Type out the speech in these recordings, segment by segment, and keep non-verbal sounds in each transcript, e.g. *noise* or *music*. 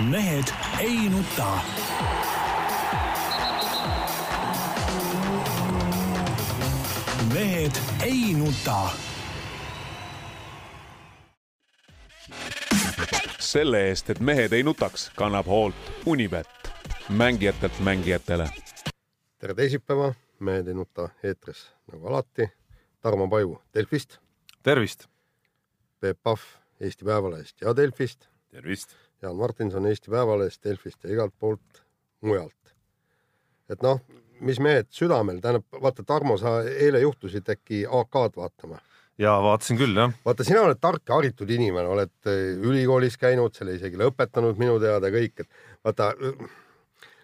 mehed ei nuta. mehed ei nuta. selle eest, et mehed ei nutaks, kannab hoolt Unibet, mängijatelt mängijatele. tere teisipäeva, Mehed ei nuta eetris nagu alati. Tarmo Paju Delfist, tervist! Peep Pahv Eesti Päevalehest ja Delfist, tervist! Jaan Martinson Eesti Päevalehest, Delfist ja igalt poolt mujalt. et noh, mis mehed südamel, tähendab, vaata, Tarmo, sa eile juhtusid äkki AK-d vaatama? ja vaatasin küll, jah. vaata, sina oled tark ja haritud inimene, oled eh, ülikoolis käinud, selle isegi lõpetanud minu teada kõik, et vaata,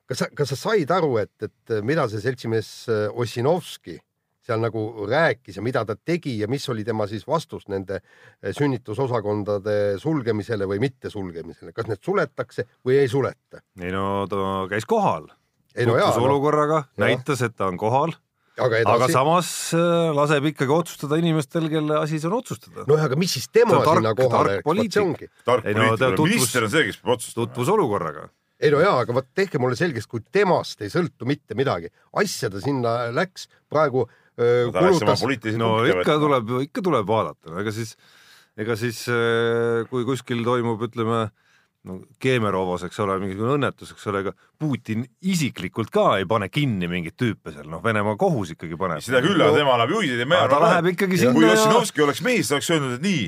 kas sa, kas sa said aru, et, et mida see seltsimees Ossinovski seal nagu rääkis ja mida ta tegi ja mis oli tema siis vastus nende eh, sünnitusosakondade sulgemisele või mitte sulgemisele, kas need suletakse või ei suleta? ei no ta käis kohal. ei no olukorraga, näitas, et ta on kohal aga, edasi... aga samas äh, laseb ikkagi otsustada inimestel, kelle asi see on otsustada. nojah, aga mis siis tema tark, sinna kohale tark poliitik. tark ei, no, poliitik, minister on see, kes peab otsustama. tutvus olukorraga. ei no jaa, aga vot tehke mulle selgeks, kui temast ei sõltu mitte midagi, asja ta sinna läks, praegu no, kulutas. no ikka tuleb, ikka tuleb vaadata, ega siis, ega siis kui kuskil toimub, ütleme no Kemerovos, eks ole, mingisugune õnnetus, eks ole, ega Putin isiklikult ka ei pane kinni mingeid tüüpe seal, noh, Venemaa kohus ikkagi paneb. seda küll, aga tema annab juhiseid ja ta läheb, ikkagi sinna kui Ossinovski ja... oleks mees, ta oleks öelnud, et nii,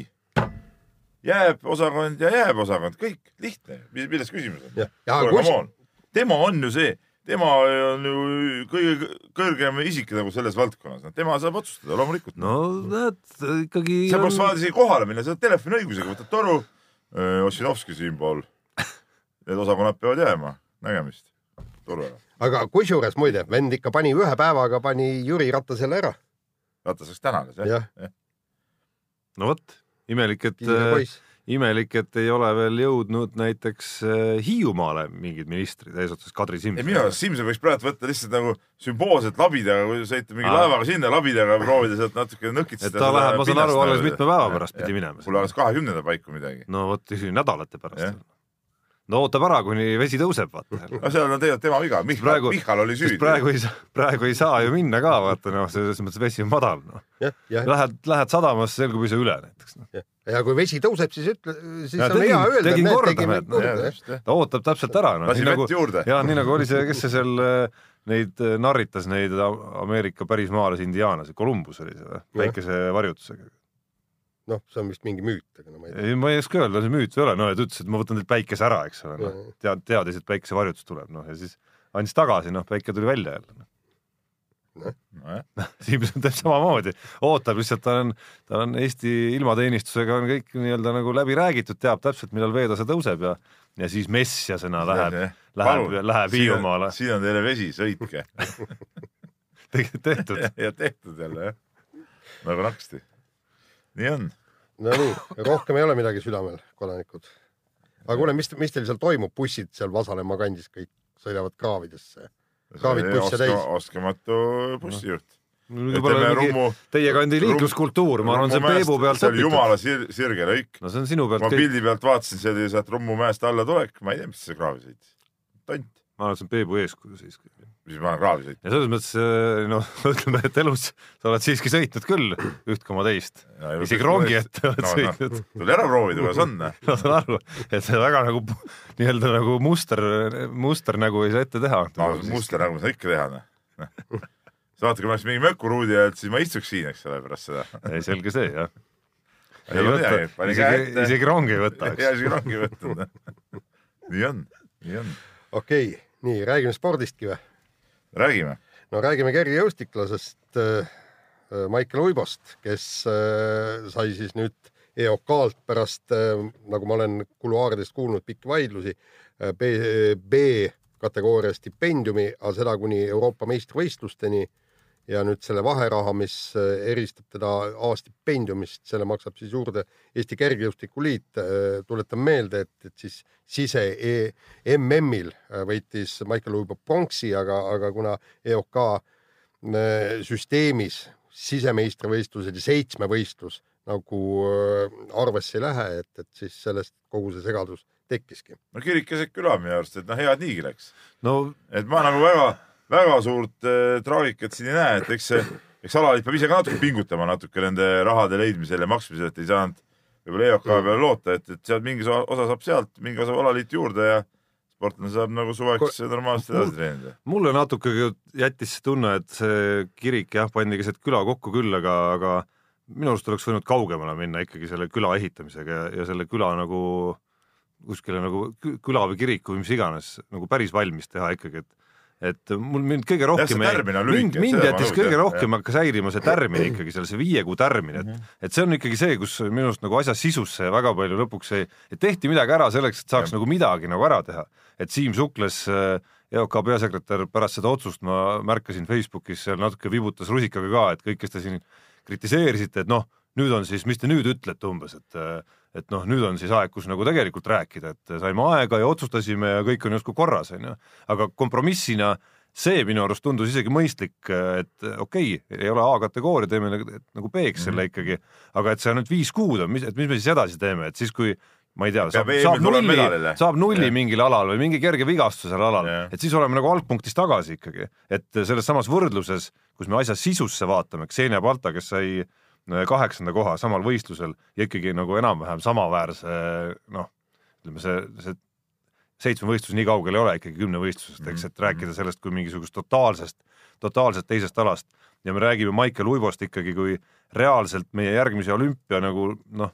jääb osakond ja jääb osakond, kõik, lihtne, milles küsimus on? Kus... tema on ju see, tema on ju kõige kõrgem isik nagu selles valdkonnas, tema saab otsustada loomulikult. no näed, ikkagi sa peaks vaja isegi kohale minna, sa oled telefoniõigusega, võtad toru Ossinovski siinpool. Need osakonnad peavad jääma, nägemist. tore. aga kusjuures muide, vend ikka pani ühe päevaga pani Jüri Ratasele ära. Ratas läks tänanes jah ja. ja.? no vot, imelik, et imelik, et ei ole veel jõudnud näiteks Hiiumaale mingid ministrid, eesotsas Kadri Simson. minu arust Simson võiks praegu võtta lihtsalt nagu sümboolselt labidaga, kui sõita mingi Aa. laevaga sinna, labidaga proovida sealt natuke nõkitseda. et ta läheb, ma saan aru, alles mitme päeva pärast pidi minema. kuule, alles kahekümnenda paiku midagi. no vot, nädalate pärast no ootab ära, kuni vesi tõuseb, vaata. *laughs* no seal on tegelikult tema viga, Michal, Michal oli süüdi. praegu ei saa, praegu ei saa ju minna ka, vaata noh, selles mõttes vesi on madal, noh. Lähed, lähed sadamasse, selgub ise üle näiteks no.. Ja kui vesi tõuseb, siis ütle, siis ja, on tegin, hea öelda, et näed, tegime korda. ta ootab täpselt ära, noh. lasi vett nagu, juurde. ja nii nagu oli see, kes see seal neid narritas, neid Ameerika pärismaalasi, indiaanlasi, Columbus oli see või, päikesevarjutusega noh, see on vist mingi müüt, aga no ma ei tea. ei, ma ei oska öelda, see müüt või ei ole, no ja ta ütles, et ma võtan teilt päikese ära, eks ole, noh, tead, teadis, et päikesevarjutus tuleb, noh, ja siis andis tagasi, noh, päike tuli välja jälle no.. Noh, Siimson teeb samamoodi, ootab lihtsalt, ta on, ta on Eesti ilmateenistusega on kõik nii-öelda nagu läbi räägitud, teab täpselt, millal veetase tõuseb ja ja siis messjasena läheb, läheb, läheb Hiiumaale. siin on teile vesi, sõitke. *laughs* Tehtud. *laughs* Ja tehtud jälle jah, nagu naksti. Nii on. Nonii, rohkem ei ole midagi südamel, kodanikud. aga kuule, mis, mis teil seal toimub, bussid seal Vasalemma kandis kõik sõidavad kraavidesse? Kraavid busse täis. oskematu bussijuht no,. Teie kandi liikluskultuur, ma arvan, see Peebu pealt see oli jumala sir sirge lõik. no see on sinu pealt. ma pildi pealt vaatasin, see oli sealt Rummu mäest alla tulek, ma ei tea, mis see kraavi sõitis. tont. ma arvan, see on Peebu eeskuju siiski mis ma olen kraavi sõitnud. ja selles mõttes äh, noh, *laughs* ütleme, et elus sa oled siiski sõitnud küll üht koma teist, isegi rongi ette oled no, sõitnud no,. tule ära proovida, kuidas on. *laughs* ma saan aru, et see väga nagu nii-öelda nagu muster, musternägu ei saa ette teha. no musternägu ei saa ikka teha, noh. sa vaata, kui ma oleks mingi mökuruudi ajal, siis ma istuks siin, eks ole, pärast seda. ei, selge see, jah. ei võta, isegi, isegi rongi ei võta, eks. *laughs* ja isegi rongi ei võta. nii on, nii on. okei okay., nii räägime spordistki või? Räägime. no räägime kergejõustiklasest äh, äh, Maicel Uibost, kes äh, sai siis nüüd EOK-lt pärast, nagu ma olen kuluaaridest kuulnud, pikki vaidlusi, B, B kategooria stipendiumi, aga seda kuni Euroopa meistrivõistlusteni ja nüüd selle vaheraha, mis äh, eristab teda A-stipendiumist, selle maksab siis juurde Eesti Kergejõustikuliit. Äh, tuletan meelde, et, et siis sise e MM-il äh, võitis Maicel Uibo pronksi, aga, aga kuna EOK süsteemis sisemeistrivõistlused ja seitsmevõistlus nagu arvesse ei lähe, et, et siis sellest kogu see segadus tekkiski. no kirik keset küla minu arust, et noh, hea, et niigi läks. no et ma nagu väga, väga suurt äh, traagikat siin ei näe, et eks see, eks alaliit peab ise ka natuke pingutama natuke nende rahade leidmisel ja maksmisel, et ei saanud võib-olla EOK peale loota, et, et sealt mingi osa saab sealt, mingi osa alaliit juurde ja sportlane saab nagu suveks normaalselt edasi treenida. mulle natuke jättis see tunne, et see kirik jah, pandi keset küla kokku küll, aga, aga minu arust oleks võinud kaugemale minna ikkagi selle küla ehitamisega ja, ja selle küla nagu kuskile nagu küla või kirik või mis iganes nagu päris valmis teha ikkagi, et et mul mind kõige rohkem, mind, mind jättis kõige rohkem hakkas häirima see tärmin ikkagi seal, see viie kuu tärmin, et mm, -hmm. et see on ikkagi see, kus minu arust nagu asja sisusse väga palju lõpuks ei, et tehti midagi ära selleks, et saaks ja. nagu midagi nagu ära teha et Siim Sukles, äh, EOK peasekretär, pärast seda otsust ma märkasin Facebookis seal natuke vibutas rusikaga ka, et kõik, kes te siin kritiseerisite, et noh, nüüd on siis, mis te nüüd ütlete umbes, et et noh, nüüd on siis aeg, kus nagu tegelikult rääkida, et saime aega ja otsustasime ja kõik on justkui korras, onju. aga kompromissina see minu arust tundus isegi mõistlik, et okei okay,, ei ole A-kategooria, teeme nagu, nagu B-ks mm -hmm. selle ikkagi, aga et see on nüüd viis kuud on, mis, et mis me siis edasi teeme, et siis kui ma ei tea, saab, saab nulli, saab nulli ja. mingil alal või mingi kerge vigastus seal alal, et siis oleme nagu algpunktis tagasi ikkagi, et selles samas võrdluses, kus me asja sisusse vaatame, Xenia Balta, kes sai äh, kaheksanda koha samal võistlusel ja ikkagi nagu enam-vähem samaväärse noh, ütleme see, see seitsmevõistlus nii kaugel ei ole ikkagi kümnevõistlusest, eks, et rääkida mhm. sellest kui mingisugust totaalsest, totaalselt teisest alast ja me räägime Maicel Uibost ikkagi kui reaalselt meie järgmise olümpia nagu noh,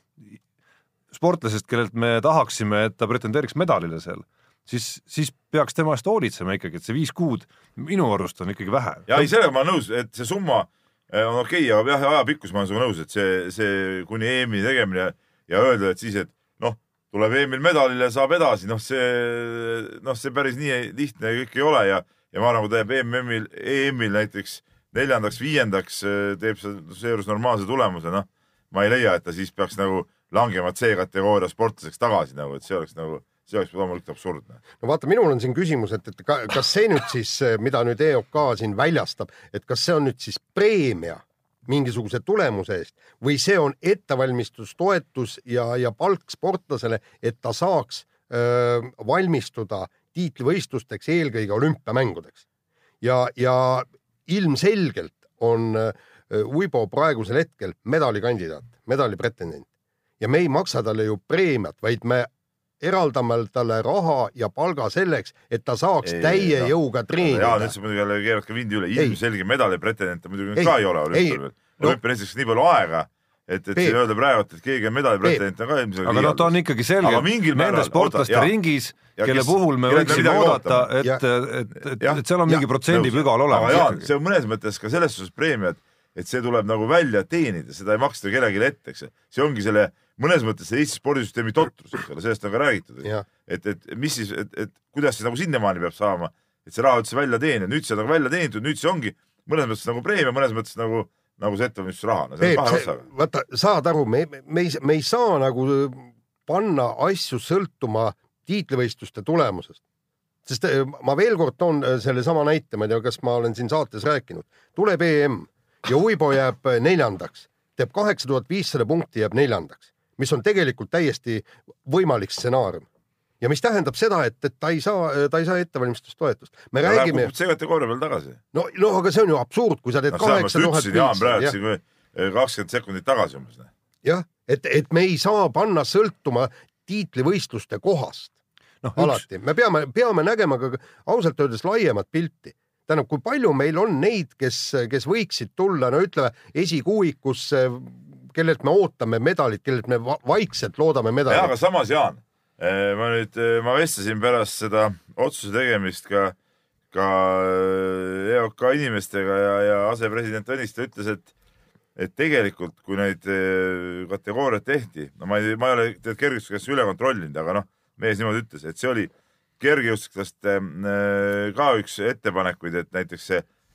sportlasest, kellelt me tahaksime, et ta pretendeeriks medalile seal, siis, siis peaks tema eest hoolitsema ikkagi, et see viis kuud minu arust on ikkagi vähe. ja ei, sellega ma olen nõus, et see summa on okei okay,, aga jah, ajapikkus ma olen sinuga nõus, et see, see kuni EM-i tegemine ja öelda, et siis, et noh, tuleb EM-il medalile, saab edasi, noh, see, noh, see päris nii lihtne kõik ei ole ja, ja ma arvan, kui ta jääb EM-il, EM-il näiteks neljandaks, viiendaks, eh, teeb seejuures normaalse tulemuse, noh, ma ei leia, et ta siis peaks nagu langevad C-kategooria sportlaseks tagasi nagu, et see oleks nagu, see oleks loomulikult absurdne. no vaata, minul on siin küsimus, et, et kas see nüüd siis, mida nüüd EOK siin väljastab, et kas see on nüüd siis preemia mingisuguse tulemuse eest või see on ettevalmistustoetus ja, ja palk sportlasele, et ta saaks öö, valmistuda tiitlivõistlusteks, eelkõige olümpiamängudeks. ja, ja ilmselgelt on Uibo praegusel hetkel medalikandidaat, medali pretendent ja me ei maksa talle ju preemiat, vaid me eraldame talle raha ja palga selleks, et ta saaks ei, täie ei, jõuga treenida. Jaan ütles muidugi jälle keerad ka vindi üle, ilmselge medali pretendente muidugi ei, ka ei ole olümpial veel. olümpia näiteks nii palju aega et, et siin öelda praegu, et keegi on medali pretendent on ka ilmselgelt. aga noh, ta on ikkagi selge nende sportlaste oota, ringis, kelle kes, puhul me võiksime oodata, et, et, et, et seal on mingi protsendipügal olemas. Jaan, see on mõnes mõttes ka selles suhtes preemia, et, et see tuleb nagu välja teenida, seda ei maksta kellelegi ette, eks. see ongi selle mõnes mõttes see Eesti spordisüsteemi totrus, eks ole, sellest on ka räägitud, et, et mis siis, et, et kuidas see nagu sinnamaani peab saama, et see raha üldse välja teenida, nüüd see on nagu välja teenitud, nüüd see ongi mõnes mõttes nagu preemia, mõnes mõttes nagu, nagu see ettevalmistusraha no,. vaata, saad aru, me, me ei, me ei saa nagu panna asju sõltuma tiitlivõistluste tulemusest. Sest eh, ma veel kord toon eh, sellesama näite, ma ei tea, kas ma olen siin saates rääkinud, tuleb EM ja Uibo jääb neljandaks, teeb kaheksa tuhat viissada punkti, jääb neljandaks mis on tegelikult täiesti võimalik stsenaarium ja mis tähendab seda, et, et ta ei saa, ta ei saa ettevalmistustoetust. me ja räägime. see kategooria peal tagasi. no, no aga see on ju absurd, kui sa teed kaheksa tuhat. Jaan praegu siin kakskümmend sekundit tagasi umbes. Noh. jah, et, et me ei saa panna sõltuma tiitlivõistluste kohast no,. alati, me peame, peame nägema ka ausalt öeldes laiemat pilti tähendab, kui palju meil on neid, kes, kes võiksid tulla, no ütleme esikuuikusse kellelt me ootame medalit, kellelt me vaikselt loodame medalit. jaa, aga samas, Jaan, eh, ma nüüd, eh, ma vestlesin pärast seda otsuse tegemist ka, ka eh, EOK inimestega ja, ja asepresident Tõniste ütles, et et tegelikult, kui neid kategooriaid tehti, no ma ei, ma ei ole tead kergejõustiklassi üle kontrollinud, aga noh, mees niimoodi ütles, et see oli kergejõustiklaste ka üks ettepanekuid, et näiteks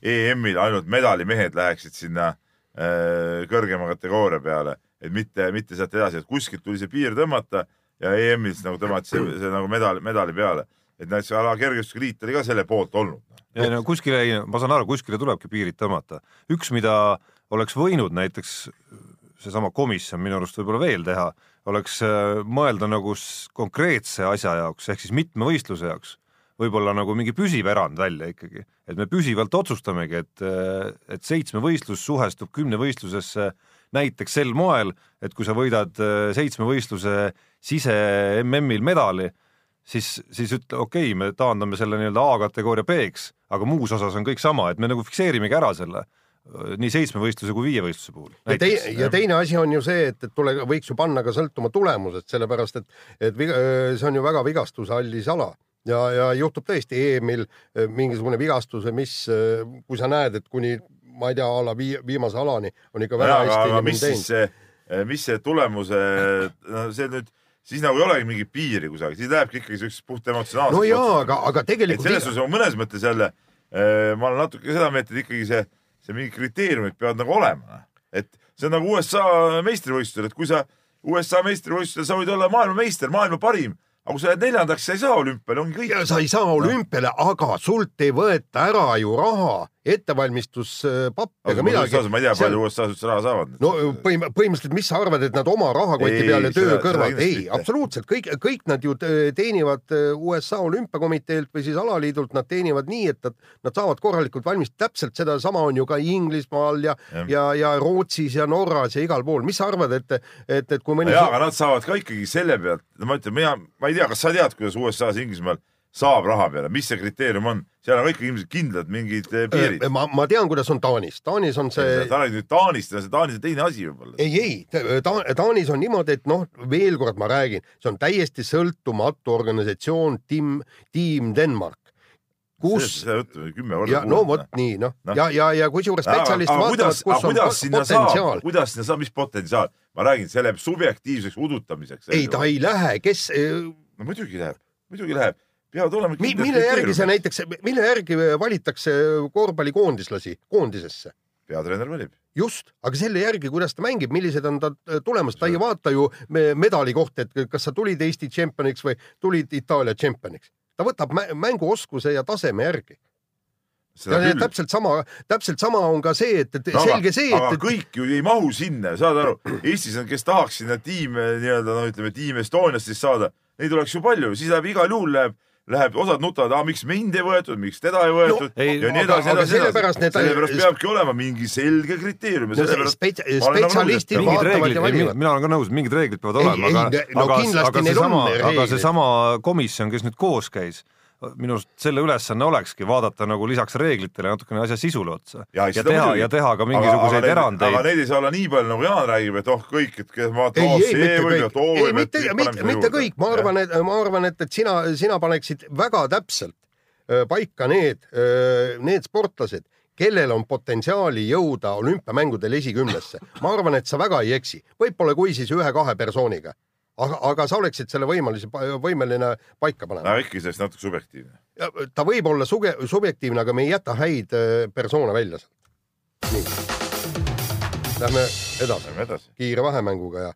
EM-il ainult medalimehed läheksid sinna kõrgema kategooria peale, et mitte, mitte sealt edasi, et kuskilt tuli see piir tõmmata ja EM-is nagu tõmmati see, see nagu medal, medali peale. et näiteks ala kergejõustikuliit oli ka selle poolt olnud. ei no kuskile ma saan aru, kuskile tulebki piirid tõmmata. üks, mida oleks võinud näiteks seesama komisjon minu arust võib-olla veel teha, oleks äh, mõelda nagu konkreetse asja jaoks ehk siis mitme võistluse jaoks võib-olla nagu mingi püsiv erand välja ikkagi, et me püsivalt otsustamegi, et, et seitsme võistlus suhestub kümne võistlusesse näiteks sel moel, et kui sa võidad seitsme võistluse sise MM-il medali, siis, siis ütle okei okay,, me taandame selle nii-öelda A-kategooria B-ks, aga muus osas on kõik sama, et me nagu fikseerimegi ära selle nii seitsme võistluse kui viie võistluse puhul. ja, tei, ja teine asi on ju see, et, et tule, võiks ju panna ka sõltuma tulemusest, sellepärast et, et viga, see on ju väga vigastushallis ala ja, ja juhtub tõesti EM-il mingisugune vigastus või mis, kui sa näed, et kuni ma ei tea, a la vii, viimase alani on ikka väga hästi mis siis see, mis see tulemuse, no see nüüd siis nagu ei olegi mingit piiri kusagil, siis lähebki ikkagi siukseks puht emotsionaalseks. no jaa, aga, aga tegelikult. selles suhtes mõnes mõttes jälle ma olen natuke seda meelt, et ikkagi see see mingid kriteeriumid peavad nagu olema. et see on nagu USA meistrivõistlustel, et kui sa USA meistrivõistlustel, sa võid olla maailmameister, maailma parim, aga kui sa jääd neljandaks, sa ei saa olümpiale, ongi kõik. sa ei saa olümpiale, aga sult ei võeta ära ju raha ettevalmistuspapp ega midagi. ma ei tea, palju USA-s üldse raha saavad. no põhim põhimõtteliselt, mis sa arvad, et nad oma rahakoti ei, peale töö kõrvalt, ei, absoluutselt kõik, kõik nad ju teenivad äh, USA olümpiakomiteelt või siis alaliidult, nad teenivad nii, et nad, nad saavad korralikult valmis, täpselt sedasama on ju ka Inglismaal ja, ja, ja, ja Rootsis ja Norras ja igal pool. mis sa arvad, et, et, et kui mõni. jaa, aga nad saavad ka ikkagi selle pealt, no ma ütlen, mina, ma ei tea, kas sa tead, kuidas USA-s, Inglismaal saab raha peale, mis see kriteerium on? seal on ikka ilmselt kindlad mingid eh, piirid. ma, ma tean, kuidas on Taanis. Taanis on see. sa räägid nüüd Taanist see Taanis on teine asi võib-olla. ei, ei ta,, Taanis on niimoodi, et noh, veel kord ma räägin, see on täiesti sõltumatu organisatsioon, tiim, tiim Denmark kus. kümme korda. no vot nii noh no. ja, ja, ja kusjuures spetsialist vaatavad, kus on potentsiaal. kuidas sinna saab, mis potentsiaal? ma räägin, see läheb subjektiivseks udutamiseks. ei, ta ei lähe, kes. no muidugi läheb, muidugi läheb peavad olema Mi, mille järgi see näiteks, mille järgi valitakse korvpallikoondislasi koondisesse? peatreener valib. just, aga selle järgi, kuidas ta mängib, millised on ta tulemused, ta ei vaata ju medali kohta, et kas sa tulid Eesti tšempioniks või tulid Itaalia tšempioniks. ta võtab mänguoskuse ja taseme järgi. Ja küll. täpselt sama, täpselt sama on ka see, et, et no, selge see, et. aga kõik ju ei mahu sinna, saad aru, Eestis on, kes tahaks sinna tiime nii-öelda noh, ütleme tiim Estoniast siis saada, neid oleks ju palju, siis läheb igal juhul läheb läheb, osad nutavad, miks mind ei võetud, miks teda ei võetud no, ei, ja nii edasi, edasi, edasi. Sellepärast peabki olema mingi selge kriteerium ja sellepärast spets spetsialistid vaatavad ja valivad. mina olen ka nõus, mingid reeglid peavad olema, aga, no, aga, aga seesama, aga seesama komisjon, kes nüüd koos käis minu arust selle ülesanne olekski vaadata nagu lisaks reeglitele natukene asja sisule otsa. Ja, ja teha ja teha ka mingisuguseid aga, erandeid. aga neid ei saa olla nii palju, nagu Jaan räägib, et oh kõik, et kes vaatavad, oh see või, et oo või. mitte, mitte, mitte kõik, ma arvan, et ma arvan, et, et sina, sina paneksid väga täpselt äh, paika need, äh, need sportlased, kellel on potentsiaali jõuda olümpiamängudel esikümnesse. ma arvan, et sa väga ei eksi, võib-olla kui siis ühe-kahe persooniga aga, aga sa oleksid selle võimalise, võimeline paika panema. no ikkagi sellest natuke subjektiivne. ta võib olla suge, subjektiivne, aga me ei jäta häid äh, persoone välja sealt. nii. Lähme edasi, edasi., kiire vahemänguga ja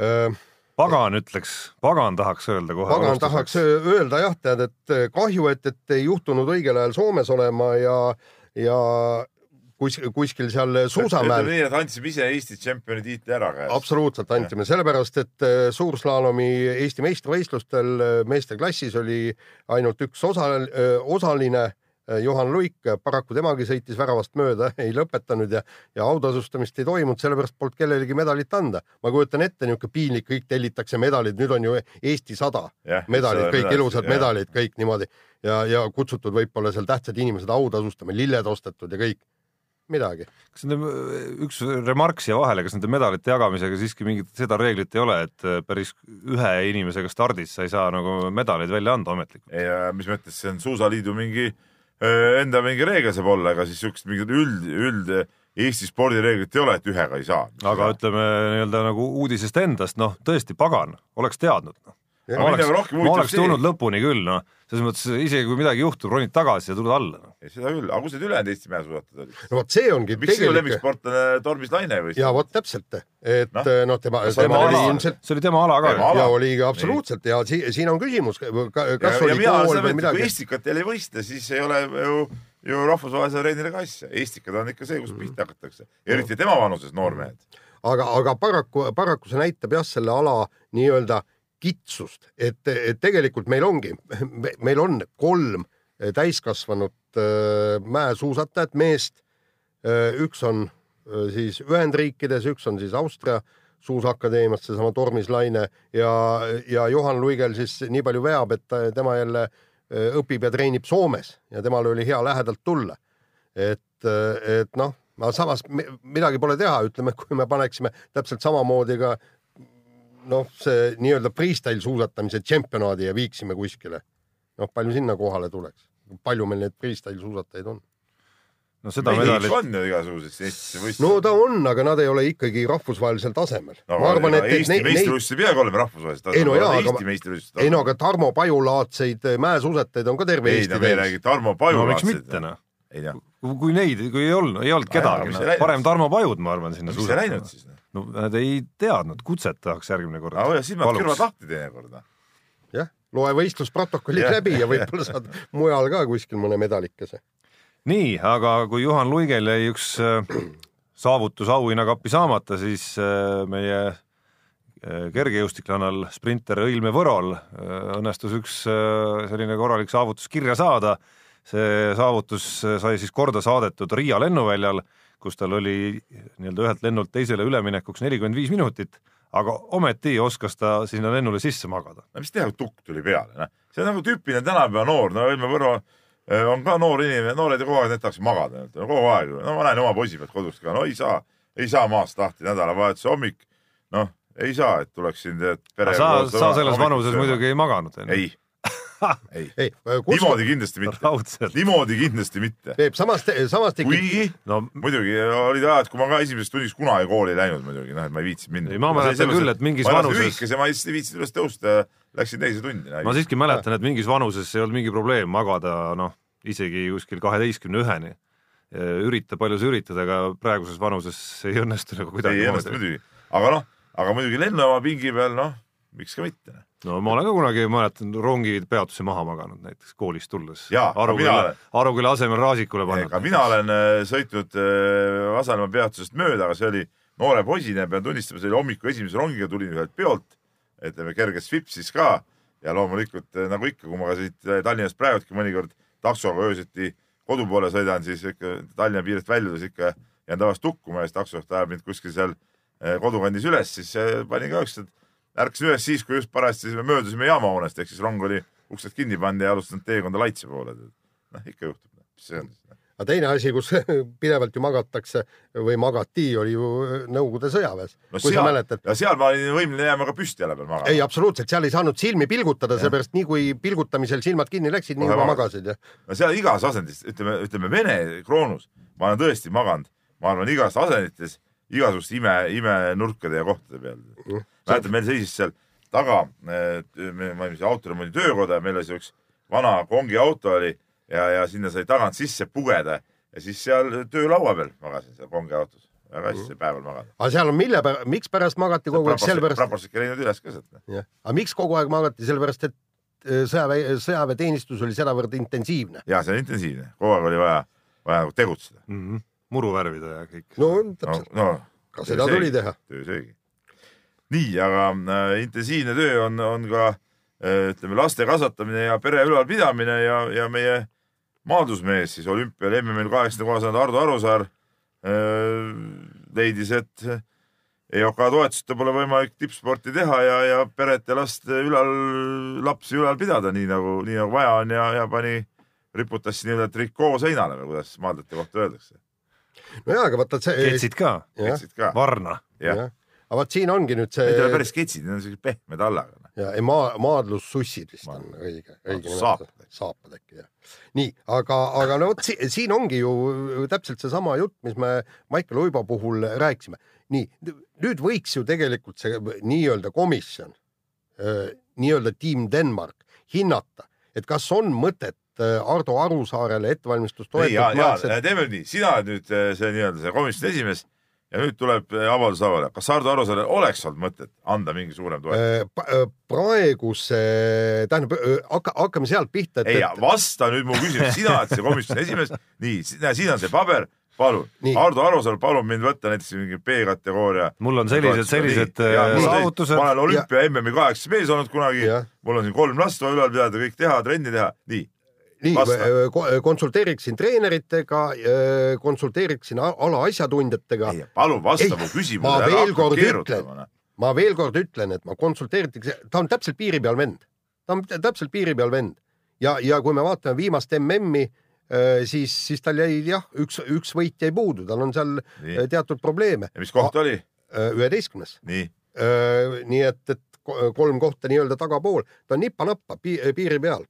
öö, äh, pagan ütleks, pagan tahaks öelda kohe. pagan alustuseks. tahaks öelda jah, tead, et kahju, et, et ei juhtunud õigel ajal Soomes olema ja, ja kus, kuskil seal suusamäel. nii, et andsime ise Eesti tšempioni tiitli ära käest. absoluutselt andsime, sellepärast et äh, suurslaalomi Eesti meistrivõistlustel äh, meeste klassis oli ainult üks osa, äh, osaline Juhan Luik, paraku temagi sõitis väravast mööda, *laughs* ei lõpetanud ja, ja autasustamist ei toimunud, sellepärast polnud kellelegi medalit anda. ma kujutan ette, niisugune piinlik, kõik tellitakse medalid, nüüd on ju Eesti sada medalid, kõik ilusad ja. medalid, kõik niimoodi ja, ja kutsutud võib-olla seal tähtsad inimesed autasustama, lilled ostetud ja kõik midagi. kas nende, üks remark siia vahele, kas nende medalite jagamisega siiski mingit seda reeglit ei ole, et päris ühe inimesega stardis sa ei saa nagu medaleid välja anda ametlikult? ei, mis mõttes, see on Suusaliidu mingi enda mingi reegel saab olla, ega siis siukest mingit üld, üld Eesti spordireeglit ei ole, et ühega ei saa. aga ütleme nii-öelda nagu uudisest endast, noh tõesti pagan, oleks teadnud noh ma oleks, ma oleks tulnud lõpuni küll, noh, selles mõttes isegi kui midagi juhtub, ronid tagasi ja tuled alla no.. seda küll, aga kus need ülejäänud Eesti mäesuusatajad olid? no vot, see ongi miks sinu lemmiksportlane Tormis Laine või? ja vot täpselt, et noh no, no, tema, tema oli ilmselt see oli tema ala ka. ja oli absoluutselt. Ja si siin on küsimus, kas ja, oli ja kool või midagi. kui Estikat jälle ei võista, siis ei ole ju ju rahvusvahelisele areenile ka asja. Estikad on ikka see, kus pihta hakatakse, eriti tema vanuses noormehed aga, aga paraku, paraku see näitab jah, selle ala nii-öelda kitsust, et, et tegelikult meil ongi, meil on kolm täiskasvanud äh, mäesuusatajat, meest. Äh, üks on siis Ühendriikides, üks on siis Austria suusakadeemiast, seesama Tormis Laine ja, ja Johan Luigel siis nii palju veab, et tema jälle õpib ja treenib Soomes ja temal oli hea lähedalt tulla. et, et noh, aga samas midagi pole teha, ütleme, kui me paneksime täpselt samamoodi ka noh, see nii-öelda freestyle suusatamise tšempionaadi ja viiksime kuskile. noh, palju sinna kohale tuleks, palju meil neid freestyle suusatajaid on? no seda medalit. on ju igasuguseid Eestisse võistlusi. no ta on, aga nad ei ole ikkagi rahvusvahelisel tasemel no,. ma arvan, et, Eesti meistrivõistlused ei peagi olema rahvusvahelisel tasemel. ei no jaa, aga, ei no aga Tarmo Paju-laadseid mäesuusatajaid on ka terve ei, Eesti ei no me ei räägi Tarmo Paju-laadseid. no miks mitte noh kui neid, kui ei olnud, ei olnud kedagi, no, parem Tarmo Pajud, ma arvan, sinna suusatama. miks ei läinud siis? No nad ei teadnud, kutset tahaks järgmine kord. hoia silmad kõrvad lahti teinekord. Jah, loe võistlusprotokollid yeah. läbi ja võib-olla saad mujal ka kuskil mõne medalikese. nii, aga kui Juhan Luigel jäi üks äh, saavutus auhinnakappi saamata, siis äh, meie äh, kergejõustiklannal sprinter Õilme Võrol õnnestus üks selline korralik saavutus kirja saada. see saavutus sai siis korda saadetud Riia lennuväljal kus tal oli nii-öelda ühelt lennult teisele üleminekuks nelikümmend viis minutit, aga ometi oskas ta sinna lennule sisse magada. no mis teha, tukk tuli peale, noh. see on nagu tüüpiline tänapäeva noor, no Helme Võro eh, on ka noor inimene, noored ju kogu aeg, tahaks magada, no kogu aeg, no ma näen oma poisi pealt kodust ka, no ei saa, ei saa maast lahti nädalavahetuse hommik, noh, ei saa, et tuleks siin pere. sa, sa selles vanuses muidugi ei maganud. ei ei, ei, niimoodi kindlasti mitte. niimoodi kindlasti mitte. Peep, samas, samas tekib. kuigi no, muidugi olid ajad, kui ma ka esimeses tunnis kunagi kooli ei läinud muidugi, noh, et ma ei viitsinud minna. ei, ma mäletan küll, et mingis vanuses. lühikese, ma lihtsalt ei viitsinud üles tõusta läksin teise tundi. ma siiski mäletan, et mingis vanuses ei olnud mingi probleem magada, noh, isegi kuskil kaheteistkümne üheni. ürita, palju sa üritad, aga praeguses vanuses ei õnnestu nagu kuidagi. ei õnnestu muidugi, aga noh, aga muidugi lennujaama pingi peal, noh, miks ka mitte noh no ma olen ka kunagi, mäletan, rongipeatuse maha maganud näiteks koolist tulles. Aruküla, Aruküla asemel Raasikule pannud. ka mina olen äh, sõitnud äh, Asalemma peatusest mööda, aga see oli noore poisina, pean tunnistama, see oli hommiku esimese rongiga, tulin ühelt peolt, ütleme kerges Vipsis ka ja loomulikult äh, nagu ikka, kui ma ka siit Tallinnast praegultki mõnikord taksoga öösiti kodu poole sõidan, siis ikka Tallinna piirist väljudes ikka jään tavaliselt tukkuma ja siis taksojuht ajab mind kuskil seal kodukandis üles, siis panin ka ükskord ärkasin üles siis, kui just parajasti me möödusime jaamahoonest, ehk siis rong oli uksed kinni pannud ja alustanud teekonda Laitse poole. noh, ikka juhtub, mis see on siis aga teine asi, kus *laughs* pidevalt ju magatakse või magati, oli ju Nõukogude sõjaväes no. kui seal, sa mäletad. ja seal ma olin võimeline jääma ka püsti jala peal magama. ei, absoluutselt, seal ei saanud silmi pilgutada, seepärast nii kui pilgutamisel silmad kinni läksid, nii juba magasid, no seal igas asendis, ütleme, ütleme Vene kroonus ma olen tõesti maganud, ma arvan, igas asendites igasuguste ime, imenurkade ja kohtade peal mm mäletan, meil seisis seal taga, ma ei tea, autoremondi töökoda ja meil oli see üks vana kongiauto oli ja, ja sinna sai tagant sisse pugeda ja siis seal töölaua peal magasin seal kongiautos väga hästi mm. päeval magada. aga seal on mille pärast, miks pärast magati kogu aeg, sellepärast. raportsid ei läinud üles ka sealt. jah, aga miks kogu aeg magati, sellepärast et äh, sõjaväe, sõjaväeteenistus oli sedavõrd intensiivne. ja see on intensiivne, kogu aeg oli vaja, vaja nagu tegutseda mm. -hmm. Muru värvida ja kõik. no täpselt no,. No, ka seda tuli teha. töö seegi nii, aga äh, intensiivne töö on, on ka äh, ütleme laste kasvatamine ja pere ülalpidamine ja, ja meie maadlusmees siis olümpial MM-il kaheksakümne koha saanud Ardo Arusaar äh, leidis, et EOK toetuseta pole võimalik tippsporti teha ja, ja peret ja last ülal, lapsi ülal pidada, nii nagu, nii nagu vaja on ja, ja pani, riputas nii-öelda trikoo seinale või kuidas maadlate kohta öeldakse. No jaa, aga vaata see. ketsid ka, varna. jah ja aga vot siin ongi nüüd see. Need ei ole päris sketšid, need on sellised pehmed allaga. Noh. ja ei maa, maadlussussid vist on õige, õige nimetus. saapad äkki jah. nii, aga, aga no vot si siin ongi ju täpselt seesama jutt, mis me Maicel Uibo puhul rääkisime. nii, nüüd võiks ju tegelikult see nii-öelda komisjon, nii-öelda tiim Denmark hinnata, et kas on mõtet Ardo Arusaarele ettevalmistust toetada. teeme nii, sina oled nüüd see nii-öelda see komisjoni esimees ja nüüd tuleb avaldus lauale, kas Ardo Arusaarel oleks olnud mõtet anda mingi suurem toetus? Äh, äh, praeguse, tähendab, äh, hakka, hakkame sealt pihta. ei et..., vasta nüüd mu küsimusele, sina oled see komisjoni esimees, nii, siin on see paber, palun. Ardo Arusaar, palun mind võtta näiteks mingi B-kategooria. mul on sellised, sellised äh, saavutused. ma olen olümpia MM-i kaheksas mees olnud kunagi. Mul on siin kolm last vaja ülal pidada, kõik teha, trenni teha, nii. Nii Vasta., konsulteeriksin treeneritega, konsulteeriksin a- ala asjatundjatega. palun vasta mu ma küsimusele, veel ära hakka kord noh. ma veel kord ütlen, et ma konsulteeritakse, ta on täpselt piiri peal vend, ta on täpselt piiri peal vend ja, ja kui me vaatame viimast MM-i, siis, siis tal jäi jah, üks, üks võit jäi puudu, tal on seal Nii. teatud probleeme. ja mis koht oli? üheteistkümnes. nii, nii et, et ko- kolm kohta nii-öelda tagapool, ta on nipa-nappa pi, piiri peal.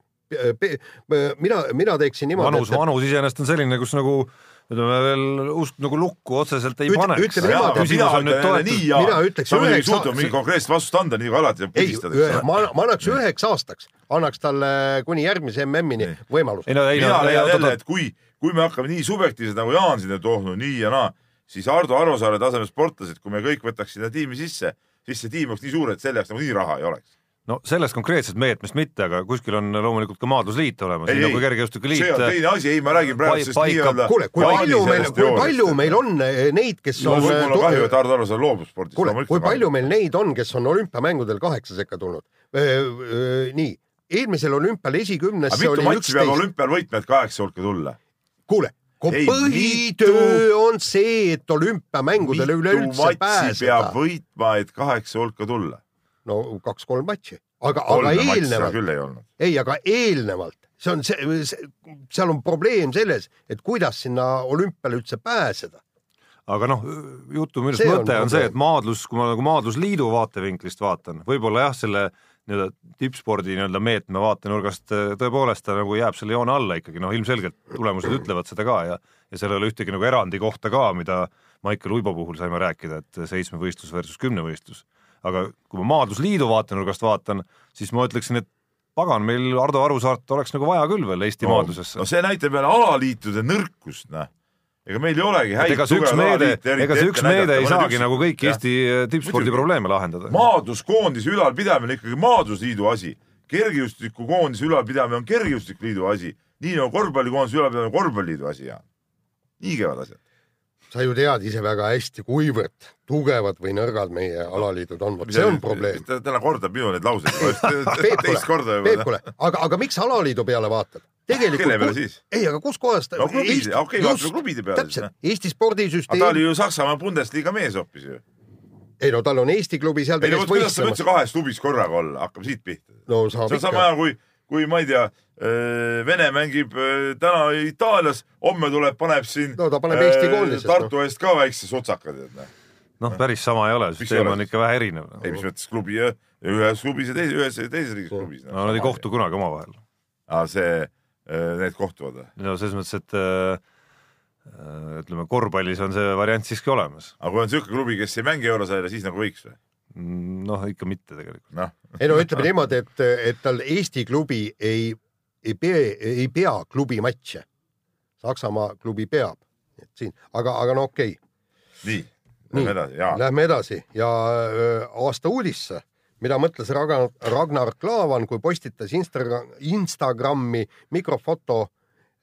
mina, mina teeksin niimoodi. vanus, vanus iseenesest on selline, kus nagu ütleme veel usk nagu lukku otseselt ei Ütle- paneks. et mina ütleks muidugi ei suutnud mingit konkreetset vastust anda, nii nagu alati pudistad. ma, ma annaks üheks aastaks, annaks talle kuni järgmise MM-ini võimaluse. no, no mina, leian jälle, et kui, kui me hakkame nii subjektiivsed nagu Jaan siin on toonud nii ja naa, siis Ardo Arusaare tasemel sportlased, kui me kõik võtaks sinna tiimi sisse, siis see tiim oleks nii suur, et selle jaoks nagu nii raha ei oleks. No sellest konkreetsest meetmest mitte, aga kuskil on loomulikult ka maadlusliit olemas, Ei, nii ei, nagu kergejõustikuliit see on teine asi, ei, ma räägin praegu sellest nii-öelda. kuule, kui palju meil, kui palju meil on eh, neid, kes no on mul on kahju, et eh, Ardo Arusaar loobub spordist. kuule, kui palju meil neid on, kes on olümpiamängudel kaheksa sekka tulnud? nii, eelmisel olümpial aga esikümnesse mitu oli matši peab olümpial võitma, et kaheksa hulka tulla? kuule, Ei, põhitöö on see, et olümpiamängudele üleüldse peab pääseda. võitma, et kaheksa hulka tulla? No kaks-kolm matši, aga, aga eelnevalt, ei aga eelnevalt, see on see, see, seal on probleem selles, et kuidas sinna olümpiale üldse pääseda. aga noh, jutu See arust on mõte on see, et maadlus, kui ma nagu maadlusliidu vaatevinklist vaatan, võib-olla jah, selle nii-öelda tippspordi nii-öelda meetme vaatenurgast äh, tõepoolest ta nagu jääb selle joone alla ikkagi, noh ilmselgelt tulemused ütlevad seda ka ja ja seal ei ole ühtegi nagu erandi kohta ka, mida Maicel Uibo puhul saime rääkida, et seitsmevõistlus versus kümnevõistlus. Aga kui ma maadlusliidu vaatenurgast vaatan, siis ma ütleksin, et pagan, meil Ardo Arusaart oleks nagu vaja küll veel Eesti no, maadlusesse no see näitab jälle alaliitude nõrkust, noh. ega meil ei olegi häid ega see üks meede, ega see üks meede ei saagi nagu kõiki. Eesti tippspordi probleeme lahendada. maadluskoondise ülalpidamine ikkagi maadlusliidu asi, kergejõustikukoondise ülalpidamine on kergejõustikuliidu asi, nii nagu korvpallikoondise ülalpidamine on korvpalliliidu asi ja nii käivad asjad. Sa ju tead ise väga hästi, kuivõrd tugevad või nõrgad meie alaliidud on, vot see on probleem. täna kordab minu neid lauseid, *laughs* teist korda juba. kuule, aga, aga miks alaliidu peale vaatad? tegelikult Kelle peale siis? ei, aga kuskohast no klubide, okei, vaatame klubide peale täpselt noh., Eesti spordisüsteem ta oli ju Saksamaa Bundesliga mees hoopis ju. ei no tal on Eesti klubi seal, ei no vot kuidas saab üldse. kahes klubis korraga olla, hakkame siit pihta. no saab see on sama ikka. hea kui, kui ma ei tea, Vene mängib öö, täna Itaalias, homme tuleb, paneb siin No ta paneb Eesti öö, koondises, Tartu eest ka väikse sotsaka, tead noh. noh, päris sama ei ole, süsteem on ikka vähe erinev. ei, mis mõttes klubi, ühes klubis ja teises, ühes ja teises riigis klubis. no nad ei kohtu. kunagi omavahel. aa, see, need kohtuvad või? no selles mõttes, et äh, äh, ütleme, korvpallis on see variant siiski olemas. aga kui on niisugune klubi, kes ei mängi eurosarja, siis nagu võiks või? noh, ikka mitte tegelikult. noh, ei no ütleme niimoodi, et, et tal Eesti klubi ei, ei pea, ei pea klubi matše. Saksamaa klubi peab, et siin, aga, aga no okei okay. nii, lähme edasi, jaa. Lähme edasi ja öö, aasta uudisse, mida mõtles Ragnar, Ragnar Klavan, kui postitas Instagram, Instagrami mikrofoto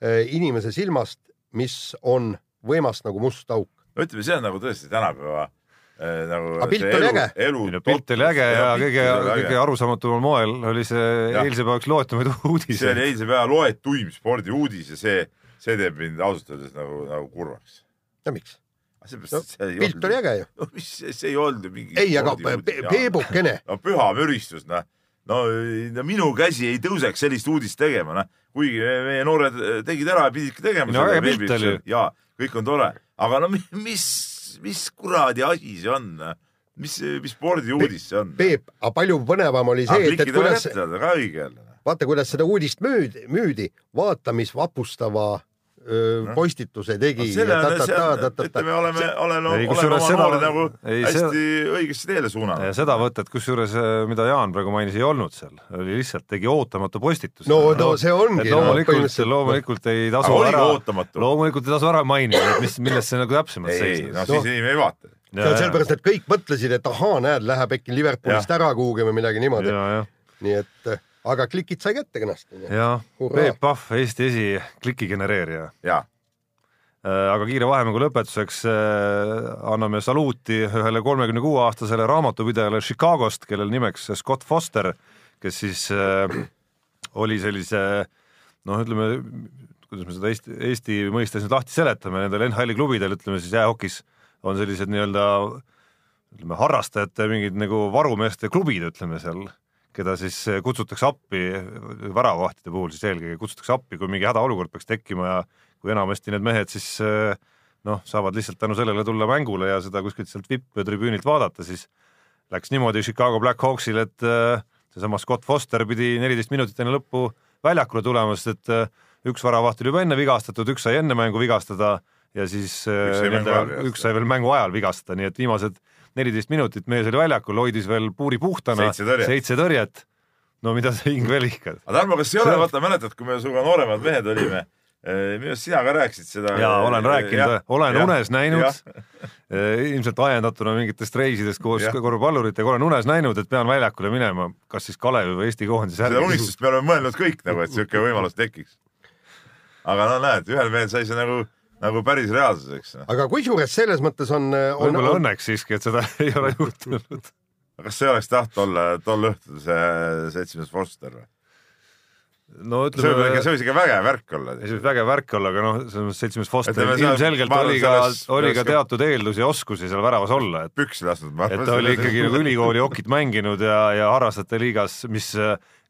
öö, inimese silmast, mis on võimas nagu must auk. no ütleme, see on nagu tõesti tänapäeva äh, nagu Aga pilt see oli äge., elu no pilt oli äge ja kõige, kõige arusaamatumal moel oli see Jah. eilse päeva üks loetumaid *laughs* see uudiseid oli. eilse päeva loetuim spordiuudis ja see, see teeb mind ausalt öeldes nagu, nagu kurvaks. ja miks? see ei pilt oli äge ju. *laughs* no mis, see ei olnud ju mingi ei, aga jaa. Peebukene, no püha müristus, noh. no, no minu käsi ei tõuseks sellist uudist tegema, noh. kuigi meie noored tegid ära ja pididki tegema No äge pilt oli ju. ja kõik on tore, aga no mi- mis, mis kuradi asi see on, mis, mis spordiuudis see on? Peep, aga palju põnevam oli see, et, et kuidas ka õige jälle. vaata, kuidas seda uudist müüdi, müüdi, vaata, mis vapustava postituse tegi. on, ütleme, oleme, oleme, Ei, oleme oma noori nagu ei, hästi õigesse teele suunanud. seda võtet, kusjuures, mida Jaan praegu mainis, ei olnud seal, oli lihtsalt tegi ootamatu postituse. no, no see ongi. et loomulikult, loomulikult ei tasu ära, loomulikult ei tasu ära mainida, et mis, millest see nagu täpsemalt ei, ei, seisnes no siis inimene ei vaata. see on sellepärast, et kõik mõtlesid, et ahaa, näed, läheb äkki Liverpoolist ära kuhugi või midagi niimoodi. nii et, aga klikid sai kätte kenasti. ja Hurraa. Peep Pahv, Eesti esi kliki genereerija. jaa, aga kiire vahemängu lõpetuseks anname saluuti ühele kolmekümne kuue aastasele raamatupidajale Chicagost, kellel nimeks Scott Foster, kes siis oli sellise noh, ütleme, kuidas me seda Eesti, Eesti mõistes nüüd lahti seletame, nendel NHL-i klubidel, ütleme siis jäähokis on sellised nii-öelda ütleme, harrastajate mingid nagu varumeeste klubid, ütleme seal keda siis eh, kutsutakse appi, väravavahtide puhul siis eelkõige kutsutakse appi, kui mingi hädaolukord peaks tekkima ja kui enamasti need mehed siis eh, noh, saavad lihtsalt tänu sellele tulla mängule ja seda kuskilt sealt vipp-tribüünilt vaadata, siis läks niimoodi Chicago Blackhawksil, et eh, seesama Scott Foster pidi neliteist minutit enne lõppu väljakule tulema, sest et üks väravaht oli juba enne vigastatud, üks sai enne mängu vigastada ja siis üks sai, nende, üks sai veel mängu ajal vigastada, nii et viimased neliteist minutit mees oli väljakul, hoidis veel puuri puhtana, seitse tõrjet. no mida sa hing veel ihkad? aga Tarmo, kas ei ole, vaata mäletad, kui me sinuga nooremad mehed olime, eh, minu arust sina ka rääkisid seda. jaa, olen rääkinud, olen ja, unes näinud, eh, ilmselt ajendatuna mingitest reisidest koos korvpalluritega, olen unes näinud, et pean väljakule minema, kas siis Kalevi või Eesti koondise seda unistust me oleme mõelnud kõik nagu, et niisugune võimalus tekiks. aga no näed, ühel mehel sai see nagu nagu päris reaalsuseks. aga kusjuures selles mõttes on, on. võib-olla on... õnneks siiski, et seda ei ole *laughs* juhtunud. kas sa ei oleks tahtnud olla tol õhtul see seltsimees Foster või? no ütleme. see võib, see võis ikka vägev värk olla. see võib vägev värk olla, aga noh, selles mõttes seltsimees Foster ilmselgelt oli ka, oli ka teatud eeldusi ja oskusi seal väravas olla, et. püksi lasknud. et ta oli *laughs* ikkagi nagu ülikooli okit mänginud ja, ja harrastajate liigas, mis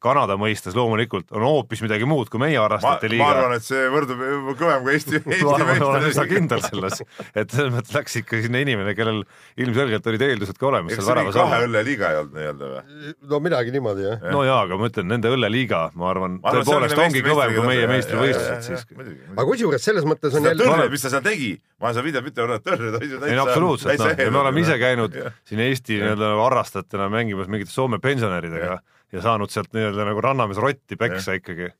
Kanada mõistes loomulikult on hoopis midagi muud kui meie harrastajate liiga. ma arvan, et see võrdub kõvem kui Eesti, *laughs* Eesti meister. ma olen üsna kindel selles, et selles mõttes läks ikka sinna inimene, kellel ilmselgelt olid eeldused ka olemas. eks see mingi kahe õlle liiga ei olnud nii-öelda või? no midagi niimoodi jah ja.. no jaa, aga ma ütlen, nende õlleliiga, ma arvan, tõepoolest ongi kõvem kui meie meistrivõistlused siiski. aga kusjuures selles mõttes on jälle. mis ta seal tegi, ma seda videot mitte olnud, tõrjed olid ju täitsa. ei no absoluutselt, noh, me oleme ise käinud siin Eesti nii-öelda harrastajatena mängimas mingite Soome pensionäridega ja saanud sealt nii-öelda nagu rannamees rotti peksa ikkagi.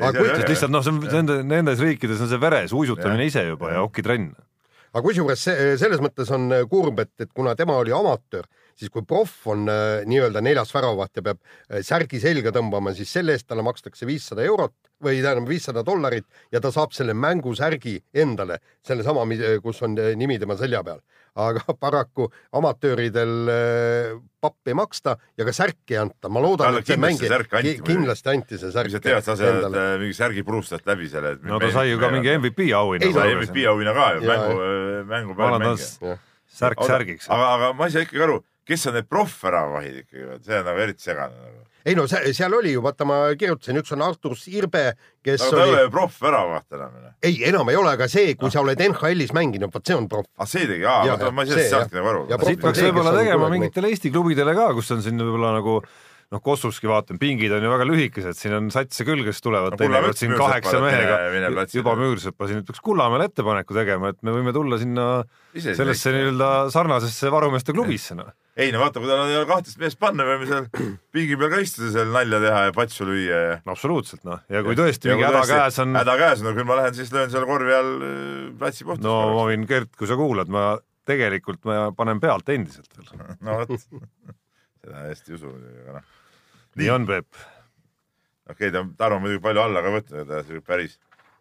aga kujutad lihtsalt noh, see on nende, nendes riikides on see veres, uisutamine ise juba ja okitrenn. aga kusjuures see, selles mõttes on äh, kurb, et, et kuna tema oli amatöör, siis kui proff on äh, nii-öelda neljas väravaht ja peab äh, särgi selga tõmbama, siis selle eest talle makstakse viissada eurot või tähendab viissada dollarit ja ta saab selle mängusärgi endale, sellesama, kus on nimi tema selja peal aga *laughs* paraku amatööridel äh, pappi ei maksta ja ka särki ei anta. ma loodan, et see mäng kindlasti anti see särk. mis sa tead, sa saad äh, mingi särgi purustad läbi selle. no ta sai ju ka mingi MVP auhinna. sai MVP auhinna ka ju, mängu, mängu peal mängija. särk särgiks. aga, aga ma ei saa ikkagi aru, kes on need proffväravahid ikkagi, see on nagu eriti segane nagu ei no see, seal oli ju, vaata, ma kirjutasin, üks on Artur Sirbe, kes aga ta oli. proffväravaht enam. ei, enam ei ole, aga see, kui ah. sa oled NHL-is mänginud, vot see on proff. ah, see tegi, aa, ma ei saanudki nagu aru. siit peaks võib-olla tegema mingitele Eesti klubidele ka, kus on siin võib-olla nagu noh, Kossuski vaatan, pingid on ju väga lühikesed, siin on satse küll, kes tulevad no, teinekord siin kaheksa mehega, juba Müürsepa siin peaks Kullamäele ettepaneku tegema, et me võime tulla sinna sellesse nii-öelda sarnasesse varumeeste klubisse, noh ei no vaata, kui tal on kahtteist meest panna, võime seal *clears throat* pingi peal ka istuda, seal nalja teha ja patsu lüüa ja. no absoluutselt noh, ja kui tõesti mingi häda käes on. häda käes no küll ma lähen siis löön seal korvi all äh, platsi puhtaks. no ma võin, Gert, kui sa kuulad, ma tegelikult ma panen pealt endiselt veel. *laughs* no vot, seda hästi ei usu muidugi, aga noh. nii on, Peep. okei okay,, ta, Tarmo muidugi palju alla ka võtnud, ta päris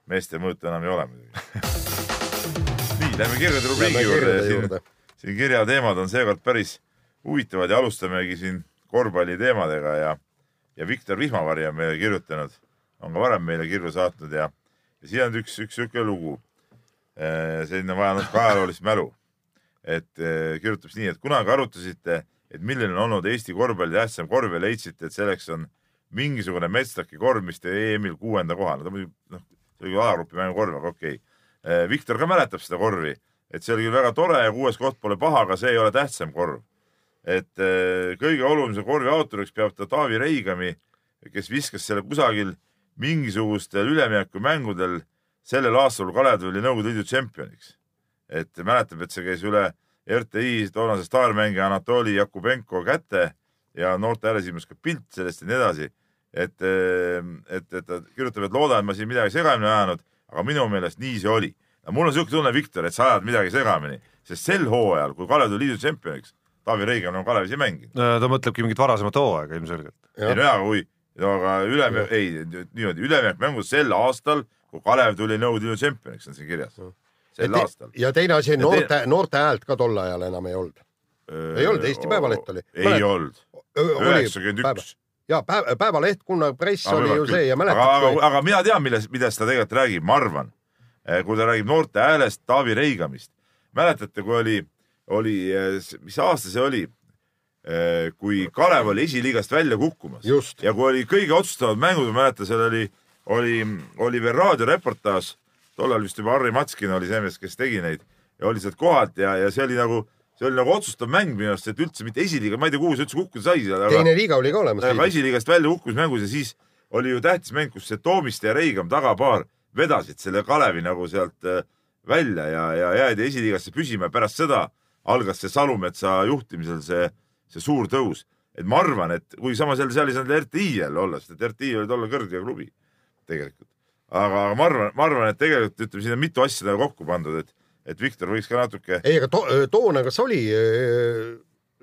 meeste mõõtu enam ei ole muidugi. *laughs* nii, lähme kirjade rubriigi juurde ja siin kirjateemad on seekord päris huvitavad ja alustamegi siin korvpalli teemadega ja, ja Viktor Vihmavari on meile kirjutanud, on ka varem meile kirju saatnud ja, ja siin on üks, üks sihuke lugu. Äh, selline vaja natuke ajaloolist mälu. et äh, kirjutab nii, et kunagi arutasite, et milline on olnud Eesti korvpalli tähtsam korv ja leidsite, et selleks on mingisugune Metstaki korv, mis tõi EM-il kuuenda kohale. ta muidugi, noh, see oli alagrupi mängu korv, aga okei okay.. Äh, Viktor ka mäletab seda korvi, et see oli küll väga tore ja kuues koht pole paha, aga see ei ole tähtsam korv et eh, kõige olulisem korvi autoriks peab ta Taavi Reigami, kes viskas selle kusagil mingisugustel üleminekumängudel sellel aastal, Kalev tuli Nõukogude Liidu tšempioniks. et mäletab, et see käis üle RTI toonase staarmängija Anatoli Jakubenko käte ja noorte hääles ilmus ka pilt sellest ja nii edasi. et, eh, et, et ta kirjutab, et loodan, et ma siin midagi segamini ajanud, aga minu meelest nii see oli. mul on niisugune tunne, Viktor, et sa ajad midagi segamini, sest sel hooajal, kui Kalev tuli liidu tšempioniks, Taavi Reigen on Kalevis ei mänginud. ta mõtlebki mingit varasemat hooaega ilmselgelt. ei no jaa, kui no aga üleminek, ei niimoodi, üleminek mängus sel aastal, kui Kalev tuli Nõukogude Liidu tšempioniks, on siin kirjas. sel te, aastal. ja teine asi, noorte, noorte häält ka tol ajal enam ei olnud. ei olnud, Eesti Päevalett oli. ei olnud. üheksakümmend üks ja päev, Päevaleht, kuna press aga oli ju see ja mäletad. aga, aga, aga mina tean, milles, millest ta tegelikult räägib, ma arvan, eh, kui ta räägib noorte häälest Taavi Reigamist. mäletate, kui oli, oli, eh, mis aasta see oli? Eh, kui Kalev oli esiliigast välja kukkumas Just. ja kui oli kõige otsustavamad mängud, ma mäletan, seal oli, oli, oli veel raadioreportaaž, tollal vist juba Harri Matskin oli see mees, kes tegi neid ja oli sealt kohalt ja, ja see oli nagu, see oli nagu otsustav mäng minu arust, et üldse mitte esiliiga, ma ei tea, kuhu see üldse kukkuda sai. teine liiga oli ka olemas. aga esiliigast välja kukkus mängus ja siis oli ju tähtis mäng, kus see Toomiste ja Reigam tagapaar vedasid selle Kalevi nagu sealt äh, välja ja, ja jäädi esiliigasse püsima ja pärast seda algas see Salumetsa juhtimisel see see suur tõus. et ma arvan, et kui samas jälle seal ei saanud RTI jälle olla, sest et RTI oli tollal kõrge klubi tegelikult. aga ma arvan, ma arvan, et tegelikult ütleme, siin on mitu asja nagu kokku pandud, et, et Viktor võiks ka natuke. ei, aga to, toona, kas oli äh,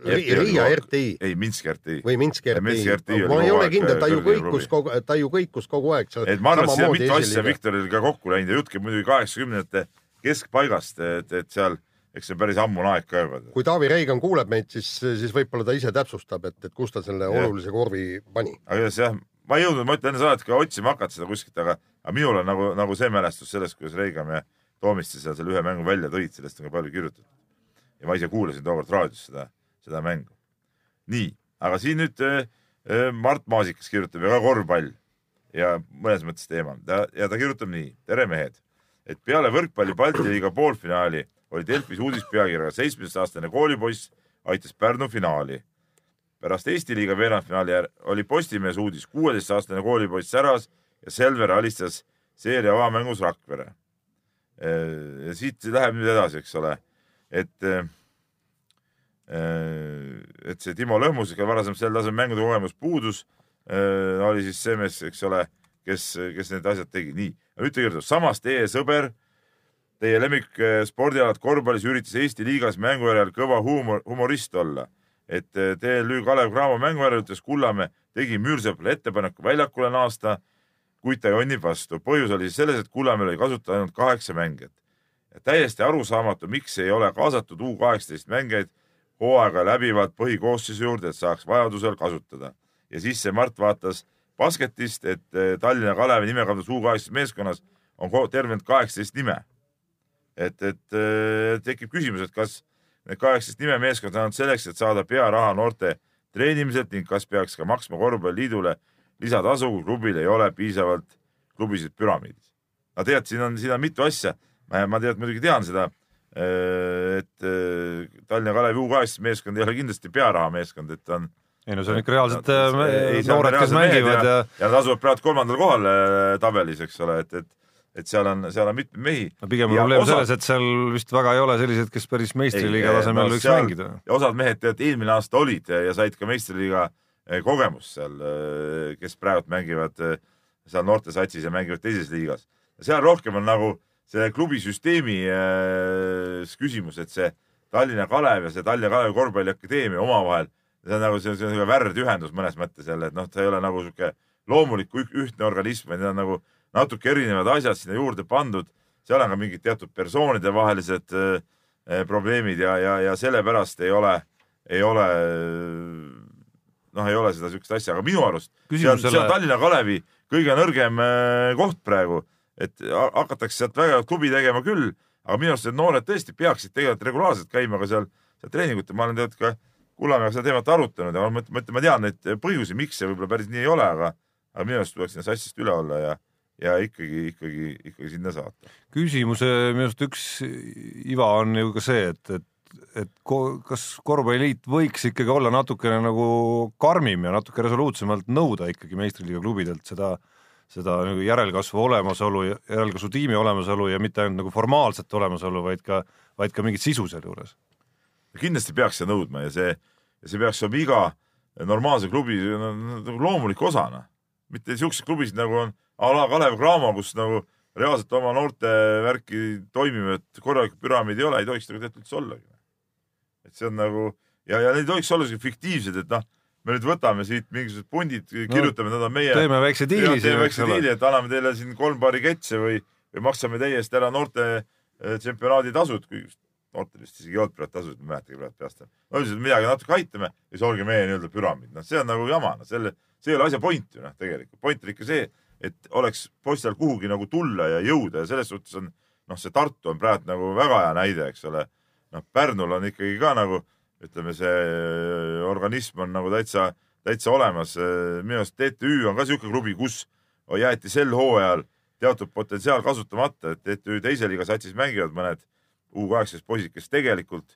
Riia RTI? ei, Minski RTI. või Minski RTI, Minski RTI. ma ei ole kindel, ta ju kõikus kogu, ta ju kõikus kogu aeg. et ma arvan, et siin on mitu asja Viktoril ka kokku läinud ja jutt käib muidugi kaheksakümnendate keskpaigast, et, et seal eks see päris ammune aeg ka juba. kui Taavi Reigan kuuleb meid, siis, siis võib-olla ta ise täpsustab, et, et kus ta selle ja. olulise korvi pani. aga igatahes jah, ma ei jõudnud, ma ütlen enne saadet ka otsima hakata seda kuskilt, aga, aga minul on nagu, nagu see mälestus sellest, kuidas Reigam ja Toomiste seal selle ühe mängu välja tõid, sellest on ka palju kirjutatud. ja ma ise kuulasin tookord raadios seda, seda mängu. nii, aga siin nüüd äh, Mart Maasikas kirjutab ja ka korvpall ja mõnes mõttes teema ja ta kirjutab nii. tere, mehed, et peale võrkpalli Balti liiga poolfinaali oli Delfis uudispealkirjaga seitsmeteistaastane koolipoiss aitas Pärnu finaali. pärast Eesti liiga veerandfinaali oli Postimehes uudis, kuueteistaastane koolipoiss säras ja Selver alistas seeria avamängus Rakvere. ja siit läheb nüüd edasi, eks ole, et et see Timo Lõhmus, kelle varasemalt sel tasemel mängude kogemus puudus, oli siis see mees, eks ole, kes, kes need asjad tegi. nii, nüüd ta kirjutab, samas teie sõber Teie lemmik eh, spordialad korvpallis üritas Eesti liigas mängu järel kõva huumor, humorist olla. et eh, TLÜ Kalev Cramo mängu järel ütles Kullamäe, tegi Müürsepale ettepaneku väljakule naasta, kuid ta jonnib vastu. põhjus oli selles, et Kullamäel oli kasutada ainult kaheksa mängijat. täiesti arusaamatu, miks ei ole kaasatud U kaheksateist mängijaid hooaega läbivalt põhikoosseisu juurde, et saaks vajadusel kasutada. ja siis see Mart vaatas basketist, et eh, Tallinna Kalevi nime kandes U kaheksateist meeskonnas on tervelt kaheksateist nime et, et äh, tekib küsimus, et kas need kaheksateist nime meeskond on selleks, et saada pearaha noorte treenimiselt ning kas peaks ka maksma korvpalliliidule lisatasu, kui klubil ei ole piisavalt klubisid püramiidis. no tead, siin on, siin on mitu asja. ma tead, muidugi tean seda, äh, et äh, Tallinna Kalevi U kaheksateist meeskond ei ole kindlasti pearaha meeskond, et ta on ei no see on ikka reaalselt noored, kes mängivad ja, ja. ja nad asuvad praegu kolmandal kohal tabelis, eks ole, et, et et seal on, seal on mitmeid mehi. no pigem on probleem osa... selles, et seal vist väga ei ole selliseid, kes päris meistriliiga tasemel no, võiks seal... mängida. ja osad mehed tead eelmine aasta olid ja, ja said ka meistriliiga eh, kogemust seal, eh, kes praegu mängivad eh, seal noortesatsis ja mängivad teises liigas. seal rohkem on nagu selle klubi süsteemi äh, küsimus, et see Tallinna Kalev ja see Tallinna Kalevi korvpalliakadeemia omavahel, see on nagu see on värdühendus mõnes mõttes jälle, et noh, ta ei ole nagu sihuke loomulik ühtne organism, vaid need on nagu natuke erinevad asjad sinna juurde pandud, seal on ka mingid teatud persoonide vahelised äh, äh, probleemid ja, ja, ja sellepärast ei ole, ei ole noh, ei ole seda siukest asja, aga minu arust see on, see on Tallinna Kalevi kõige nõrgem äh, koht praegu, et hakatakse sealt väga klubi tegema küll, aga minu arust need noored tõesti peaksid tegelikult regulaarselt käima ka seal, seal treeningutel, ma olen tegelikult ka Kullamäega seda teemat arutanud ja ma mõtlen, ma tean neid põhjusi, miks see võib-olla päris nii ei ole, aga, aga minu arust tuleks sinna sassist üle olla ja ja ikkagi, ikkagi, ikkagi sinna saata. küsimuse minu arust üks iva on ju ka see, et, et, et ko, kas korvpalliliit võiks ikkagi olla natukene nagu karmim ja natuke resoluutsemalt nõuda ikkagi meistriliiga klubidelt seda, seda nagu järelkasvu olemasolu, järelkasvu tiimi olemasolu ja mitte ainult nagu formaalset olemasolu, vaid ka, vaid ka mingit sisu sealjuures. kindlasti peaks seda nõudma ja see, ja see peaks olema iga normaalse klubi nagu loomulik osana, mitte siukseid klubisid nagu on a la Kalev Cramo, kus nagu reaalselt oma noorte värki toimivat korralikku püramiidi ei ole, ei tohiks nagu tegelikult üldse ollagi. et see on nagu ja, ja need ei tohiks olla fiktiivsed, et noh, me nüüd võtame siit mingisugused pundid, kirjutame no,, nad on meie. teeme väikse diili. teeme väikse diili, et anname teile siin kolm paari ketse või, või maksame teie eest ära noorte eh, tsempionaadi tasud, noortel vist isegi ei olnud praegu tasusid, ma ei mäletagi praegu peast. no üldiselt midagi natuke aitame ja siis olge meie nii-öelda püramiid, noh, see on nagu jama, noh, selle, see ei ole asja point ju noh, tegelikult point on ikka see, et oleks poistel kuhugi nagu tulla ja jõuda ja selles suhtes on noh, see Tartu on praegu nagu väga hea näide, eks ole. noh, Pärnul on ikkagi ka nagu ütleme, see organism on nagu täitsa, täitsa olemas. minu arust TTÜ on ka niisugune klubi, kus jäeti sel hooajal teatud potentsiaal kasutamata, et TTÜ teise liiga satsis mängivad mõned U kaheksateist poisid, kes tegelikult,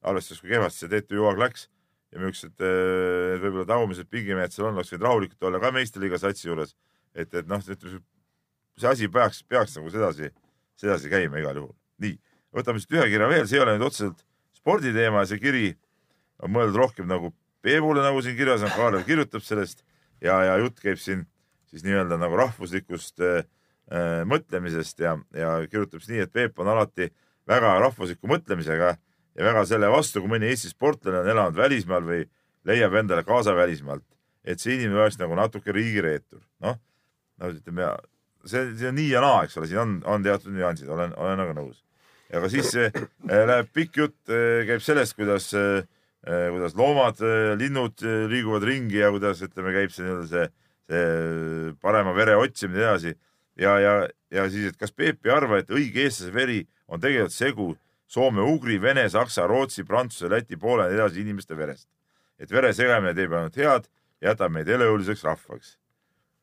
arvestades kui kehvasti see TTÜ hooaeg läks ja niisugused eh, võib-olla tagumised pingimehed seal on, oleks võinud rahulikult olla ka meistriliiga satsi juures. Et, et noh, see asi peaks, peaks nagu sedasi, sedasi käima igal juhul. nii, võtame siit ühe kirja veel, see ei ole nüüd otseselt sporditeema ja see kiri on mõeldud rohkem nagu Peebule, nagu siin kirjas on, Kalev kirjutab sellest ja, ja jutt käib siin siis nii-öelda nagu rahvuslikust äh, mõtlemisest ja, ja kirjutab siis nii, et Peep on alati väga rahvusliku mõtlemisega ja väga selle vastu, kui mõni Eesti sportlane on elanud välismaal või leiab endale kaasa välismaalt, et see inimene oleks nagu natuke riigireetur. noh, no ütleme, see, see on nii ja naa, eks ole, siin on, on teatud nüansid, olen, olen nagu nõus. aga siis äh, läheb pikk jutt äh,, käib sellest, kuidas äh,, kuidas loomad äh,, linnud äh, liiguvad ringi ja kuidas, ütleme, käib see nii-öelda see, see parema vere otsimine edasi ja, ja, ja siis, et kas Peep ei arva, et õige eestlase veri on tegelikult segu Soome, Ugri, Vene, Saksa, Rootsi, Prantsuse, Läti, Poola ja nii edasi inimeste verest. et vere segamine teeb ainult head, jätab meid elujõuliseks rahvaks.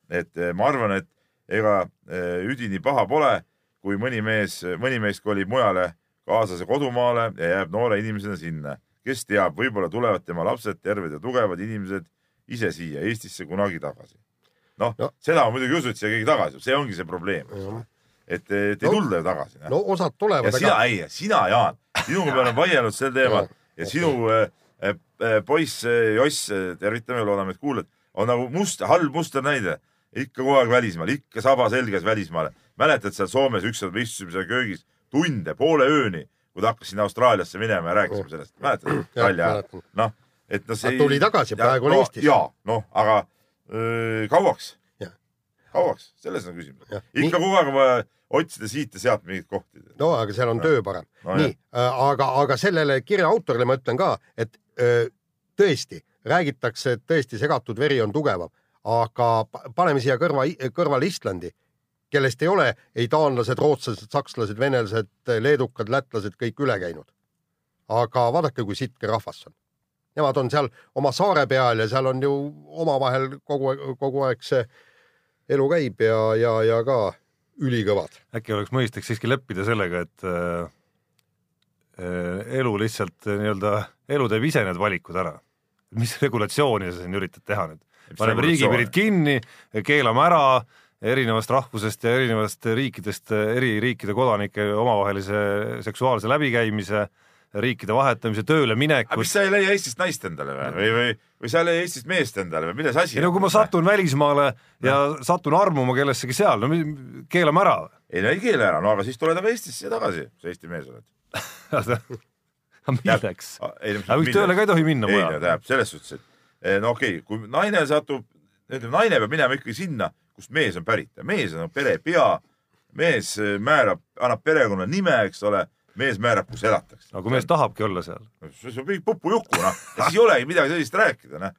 Et eh, ma arvan, et ega eh, üdini paha pole, kui mõni mees, mõni meist kolib mujale kaaslase kodumaale ja jääb noore inimesena sinna. kes teab, võib-olla tulevad tema lapsed, terved ja tugevad inimesed ise siia Eestisse kunagi tagasi. noh no., seda ma muidugi ei usu, et siia keegi tagasi, see ongi see probleem et, et ei no, tulda ju tagasi. no osad tulevad. ja sina aga..., ei, sina, Jaan, sinuga me *laughs* oleme vaielnud sel teemal ja sinu äh, äh, poiss äh, Joss, tervitame, loodame, et kuulad, on nagu must, halb musternäide. Ikka kogu aeg välismaal, ikka saba selges välismaale. mäletad seal Soomes ükskord me istusime seal köögis tunde, poole ööni, kui ta hakkas sinna Austraaliasse minema ja rääkisime oh. sellest. mäletad? nalja. noh, et noh, see. tuli tagasi, praegu on no, Eestis. ja noh, aga öö, kauaks? kauaks, selles on küsimus. ikka kogu aeg on vaja otsida siit ja sealt mingeid kohti. no aga seal on no. töö parem no,. nii, äh, aga, aga sellele kirja autorile ma ütlen ka, et öö, tõesti räägitakse, et tõesti segatud veri on tugevam, aga paneme siia kõrva, kõrvale Islandi, kellest ei ole ei taanlased, rootslased, sakslased, venelased, leedukad, lätlased kõik üle käinud. aga vaadake, kui sitke rahvas on. Nemad on seal oma saare peal ja seal on ju omavahel kogu, kogu aeg see elu käib ja, ja, ja ka ülikõvad. äkki oleks mõistlik siiski leppida sellega, et äh, elu lihtsalt äh, nii-öelda, elu teeb ise need valikud ära. mis regulatsiooni sa siin üritad teha nüüd? Paneme riigipiirid kinni, keelame ära erinevast rahvusest ja erinevast riikidest, eri riikide kodanike omavahelise seksuaalse läbikäimise riikide vahetamise, tööle minekut. mis sa ei leia Eestist naist endale või, või, või, või sa ei leia Eestist meest endale või milles asi ei no kui ma satun välismaale ja no. satun armuma kellessegi seal, no keelame ära. ei no ei keela ära, no aga siis tuled aga Eestisse tagasi, sa Eesti mees oled *laughs* aga milleks? aga miks tööle ka ei tohi minna mujale? selles suhtes, et no okei okay,, kui naine satub, ütleme naine peab minema ikkagi sinna, kust mees on pärit ja mees on perepea, mees eh, määrab, annab perekonna nime, eks ole mees määrab, kus elatakse. no kui mees tahabki olla seal. see on kõik pupujuhku, noh. siis ei olegi midagi sellist rääkida, noh.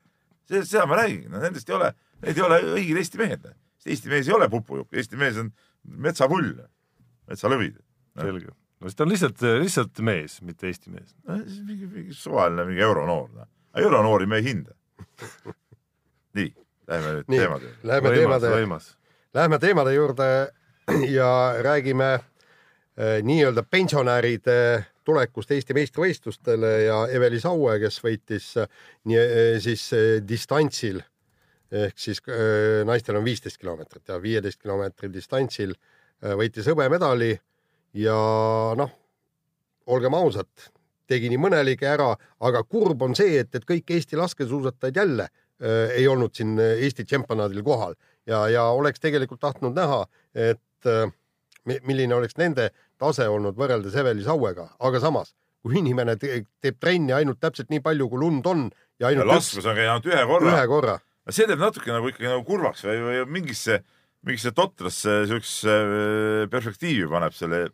seda ma räägin, no nendest ei ole, need ei ole õiged Eesti mehed. Noh. Eesti mees ei ole pupujuhk, Eesti mees on metsapull, metsalõvid no.. selge. no siis ta on lihtsalt, lihtsalt mees, mitte Eesti mees. mingi, mingi suvaline, mingi euronoor, noh. euronoori me ei hinda *laughs* nii, lähme nüüd teemade juurde. Lähme teemade, lähme teemade juurde *clears throat* ja räägime Äh, nii-öelda pensionäride tulekust Eesti meistrivõistlustele ja Eveli Saue, kes võitis äh, nii äh, siis distantsil ehk siis naistel on viisteist kilomeetrit ja viieteist kilomeetri distantsil võitis hõbemedali ja noh, olgem ausad, tegi nii mõnelegi ära, aga kurb on see, et, et kõik Eesti laskesuusatajad jälle äh, ei olnud siin Eesti tšempionaadil kohal ja, ja oleks tegelikult tahtnud näha, et äh, milline oleks nende tase olnud võrreldes Eveli Sauega, aga samas, kui inimene teeb trenni ainult täpselt nii palju, kui lund on ja ainult laskmas on käinud ühe korra. ühe korra. see teeb natuke nagu ikkagi nagu kurvaks või, või mingisse, mingisse totrasse siuksesse äh, perspektiivi paneb selle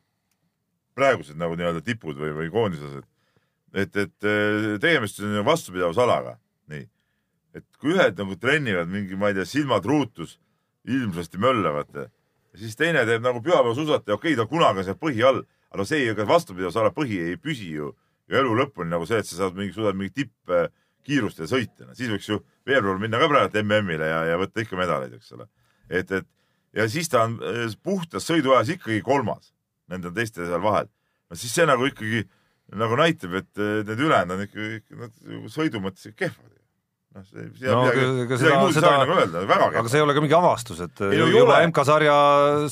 praegused nagu nii-öelda tipud või, või koondislased. Et, et äh, tegemist on vastupidavusalaga, nii. et kui ühed nagu trennivad mingi, ma ei tea, silmad ruutus, ilmsasti möllavad, siis teine teeb nagu pühapäevasuusataja, okei okay,, ta kunagi on seal põhi all, aga see, ega vastupidavusala põhi ei püsi ju, ju elu lõpuni nagu see, et sa saad mingi, suudad mingi tipp kiirust ja sõita, siis võiks ju veebruar minna ka praegu MM-ile ja, ja võtta ikka medaleid, eks ole. et, et ja siis ta on puhtas sõiduajas ikkagi kolmas nende teiste seal vahel. no siis see nagu ikkagi nagu näitab, et need ülejäänud on ikkagi nad sõidu mõttes kehvad noh, see, no, midagi, midagi seda, muud seda, nagu öelda, väga kehv. aga see ei ole ka mingi avastus, et ei, no, juba MK-sarja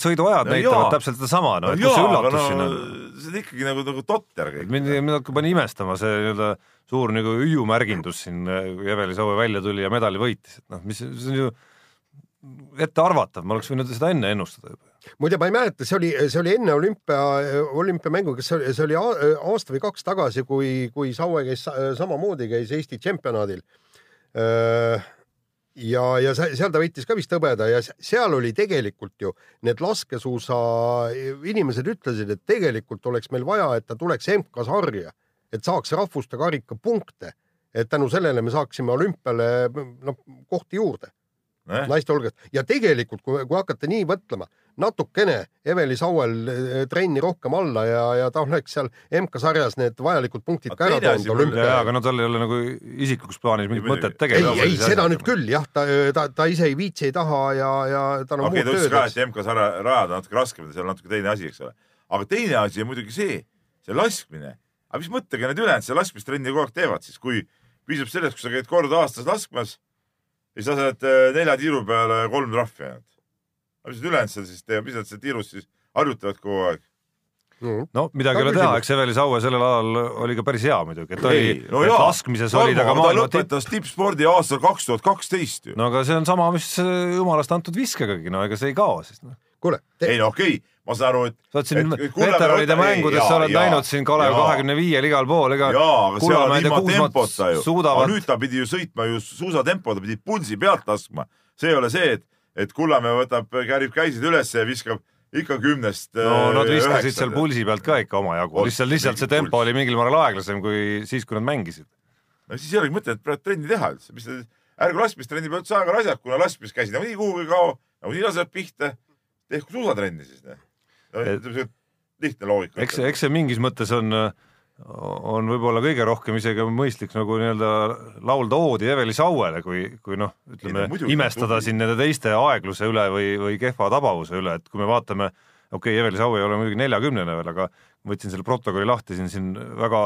sõiduajad no, näitavad jaa. täpselt sedasama, no, no et kus see üllatus no, siin on? see on ikkagi nagu, nagu totter kõik. mind, mind hakkab pani imestama see nii-öelda suur nagu hüüumärgindus siin, kui Eveli Saue välja tuli ja medali võitis, et noh, mis, see on ju ettearvatav, ma oleks võinud seda enne ennustada juba. Muide, ma ei mäleta, see oli, see oli enne olümpia, olümpiamängu, kas see oli, see oli aasta või kaks tagasi, kui, kui Saue käis samamoodi, käis Eesti tšempionaadil. Ja, ja seal ta võitis ka vist hõbeda ja seal oli tegelikult ju need laskesuusa inimesed ütlesid, et tegelikult oleks meil vaja, et ta tuleks MK-sarja, et saaks rahvuste karika punkte, et tänu sellele me saaksime olümpiale noh kohti juurde eh? naiste hulgast ja tegelikult, kui, kui hakata nii mõtlema natukene Eveli Sauel eh, trenni rohkem alla ja, ja ta oleks seal MK-sarjas need vajalikud punktid ka ära toonud olümpia. aga no tal ei ole nagu isiklikus plaanis mingit mõtet tegelikult. ei, ei seda nüüd küll jah, ta, ta, ta ise ei viitsi, ei taha ja, ja tal on okay, muud tööd. okei, ta ütles ka, et MK-sarja rajada natuke raskem, seal on natuke teine asi, eks ole. aga teine asi on muidugi see, see laskmine. aga mis mõttega need ülejäänud seda laskmistrenni kogu aeg teevad siis, kui piisab sellest, kui sa käid kord aastas laskmas ja siis sa saad eh, nelja tiiru peale kolm trahvi ainult aga mis need ülejäänud seal siis teevad, mis nad seal tiirus siis harjutavad kogu aeg? no midagi ei ole teha, eks Eveli Saue sellel ajal oli ka päris hea muidugi, et oli, no et laskmises oli ta ka maailma tipp. lõpetas tippspordi aastal kaks tuhat kaksteist ju. no aga see on sama, mis jumalast antud viskegagi, no ega see ei kao siis no. kuule ei no okei okay ma saan aru, et. sa oled siin veteranide mängudes, sa oled näinud siin Kalev kahekümne viiel igal pool, ega. jaa, aga see on ilma tempota ju suudavad... aga nüüd ta pidi ju sõitma ju suusatempo, ta pidi pulsi pealt laskma. see ei ole see, et et Kullamäe võtab, kärib käisid üles ja viskab ikka kümnest. no nad äh, viskasid üheksale. seal pulsi pealt ka ikka omajagu, lihtsalt, lihtsalt see tempo oli mingil määral aeglasem kui siis, kui nad mängisid. no siis ei olegi mõtet praegu trenni teha üldse, mis te, ärge laskmistrenni pealt saage asjad, kuna laskmiskäsi nagunii kuhugi ei kao, nagunii lasevad pihta. tehku suusatrenni siis. No, lihtne loogika. eks, eks see mingis mõttes on on võib-olla kõige rohkem isegi mõistlik nagu nii-öelda laulda oodi Eveli Sauele, kui, kui noh, ütleme Ei, imestada siin nende teiste aegluse üle või, või kehva tabavuse üle, et kui me vaatame, okei okay,, Eveli Saue ei ole muidugi neljakümnene veel, aga võtsin selle protokolli lahti, siin, siin väga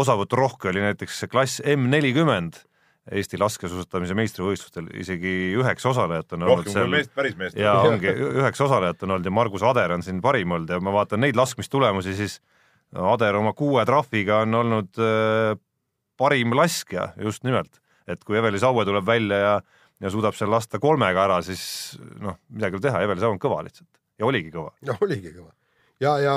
osavõturohke oli näiteks klass M nelikümmend Eesti laskesuusatamise meistrivõistlustel, isegi üheksa osalejat on olnud seal. meest, päris meest. ja ongi, üheksa osalejat on olnud ja Margus Ader on siin parim olnud ja ma vaatan neid laskmistulemusi, siis Ader oma kuue trahviga on olnud äh, parim laskja just nimelt, et kui Eveli Saue tuleb välja ja, ja suudab seal lasta kolmega ära, siis noh, midagi ei ole teha, Eveli Saue on kõva lihtsalt ja oligi kõva. noh, oligi kõva ja, ja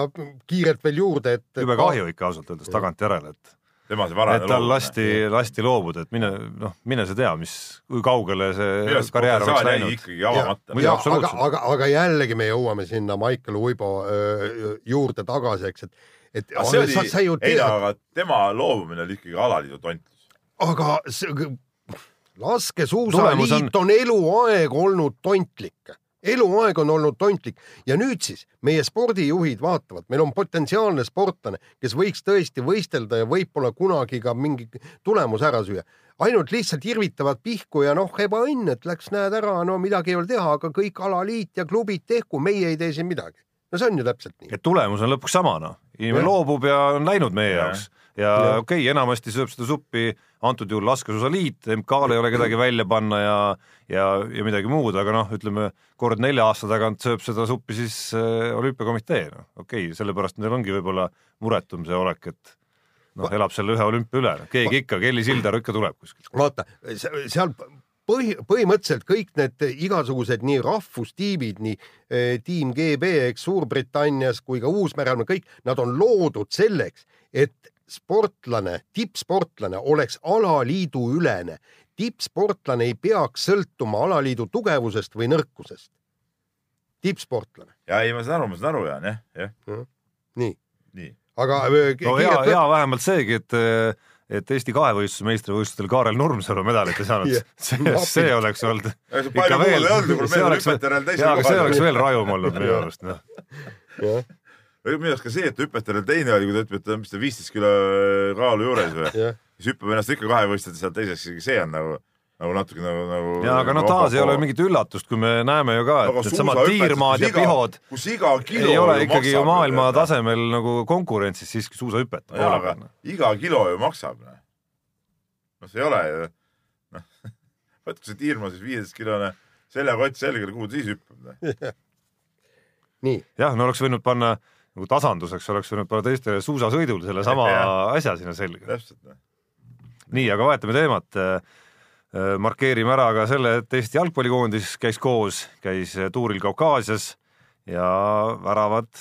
kiirelt veel juurde, et. jube kahju ikka ausalt öeldes tagantjärele, et tema see varane et tal lasti, lasti loobuda, et mine, noh, mine sa tea, mis, kui kaugele see karjäär oleks läinud. ikkagi avamata. aga, aga, aga jällegi me jõuame sinna Maicel Uibo öö, juurde tagasi, eks, et et see oli, sa, ju ei aga tema loobumine oli ikkagi alaliidu tontlus. aga see, laskesuusaliit on... on eluaeg olnud tontlik eluaeg on olnud tontlik ja nüüd siis meie spordijuhid vaatavad, meil on potentsiaalne sportlane, kes võiks tõesti võistelda ja võib-olla kunagi ka mingi tulemuse ära süüa. ainult lihtsalt irvitavad pihku ja noh, ebaõnn, et läks, näed ära, no midagi ei ole teha, aga kõik alaliit ja klubid tehku, meie ei tee siin midagi no see on ju täpselt nii. et tulemus on lõpuks sama, noh, inimene loobub ja on läinud meie ja. jaoks ja, okei okay,, enamasti sööb seda suppi antud juhul laskesuusaliit, MK-l ei ole kedagi välja panna ja ja, ja midagi muud, aga noh, ütleme kord nelja aasta tagant sööb seda suppi siis äh, olümpiakomitee, noh okei okay,, sellepärast neil ongi võib-olla muretum see olek, et noh, elab selle ühe olümpia üle, keegi ikka, Kelly Sildaru ikka tuleb kuskilt. vaata, seal põhi, põhimõtteliselt kõik need igasugused nii rahvustiimid, nii eh, tiim GB, eks Suurbritannias kui ka Uus-Meremaa, kõik nad on loodud selleks, et sportlane, tippsportlane oleks alaliidu ülene. tippsportlane ei peaks sõltuma alaliidu tugevusest või nõrkusest. tippsportlane. ja ei, ma saan aru, ma saan aru, Jaan, jah, jah. nii, nii. aga no hea, hea vähemalt seegi, et et Eesti kahevõistluse meistrivõistlustel Kaarel Nurmsalu medalit ei saanud *laughs* yeah., see, see oleks olnud ikka veel, see oleks, see oleks veel rajum olnud minu arust, noh. Minu arust ka see, et hüpetajal teine oli, kui ta ütleb, et ta on vist viisteist kilo kaalu juures või yeah., siis hüppab ennast ikka kahevõistlustel sealt teiseks, see on nagu nagu natuke nagu, nagu. ja aga no taas ei ole mingit üllatust, kui me näeme ju ka, et needsamad tiirmaad ja pihod kus iga kilo ei ole ikkagi ju maailma ju, tasemel nagu konkurentsis siiski suusahüpet. iga kilo ju maksab. noh, see ei ole ju, noh, *laughs* võtke see tiirmaa siis viieteistkilone seljakott selga, kuhu ta siis hüppab. *laughs* nii. jah, no oleks võinud panna nagu tasanduseks oleks võinud panna teistele suusasõidul sellesama *laughs* asja sinna selga. täpselt. nii, aga vahetame teemat Äh, markeerime ära ka selle, et Eesti jalgpallikoondis käis koos, käis tuuril Kaukaasias ja väravad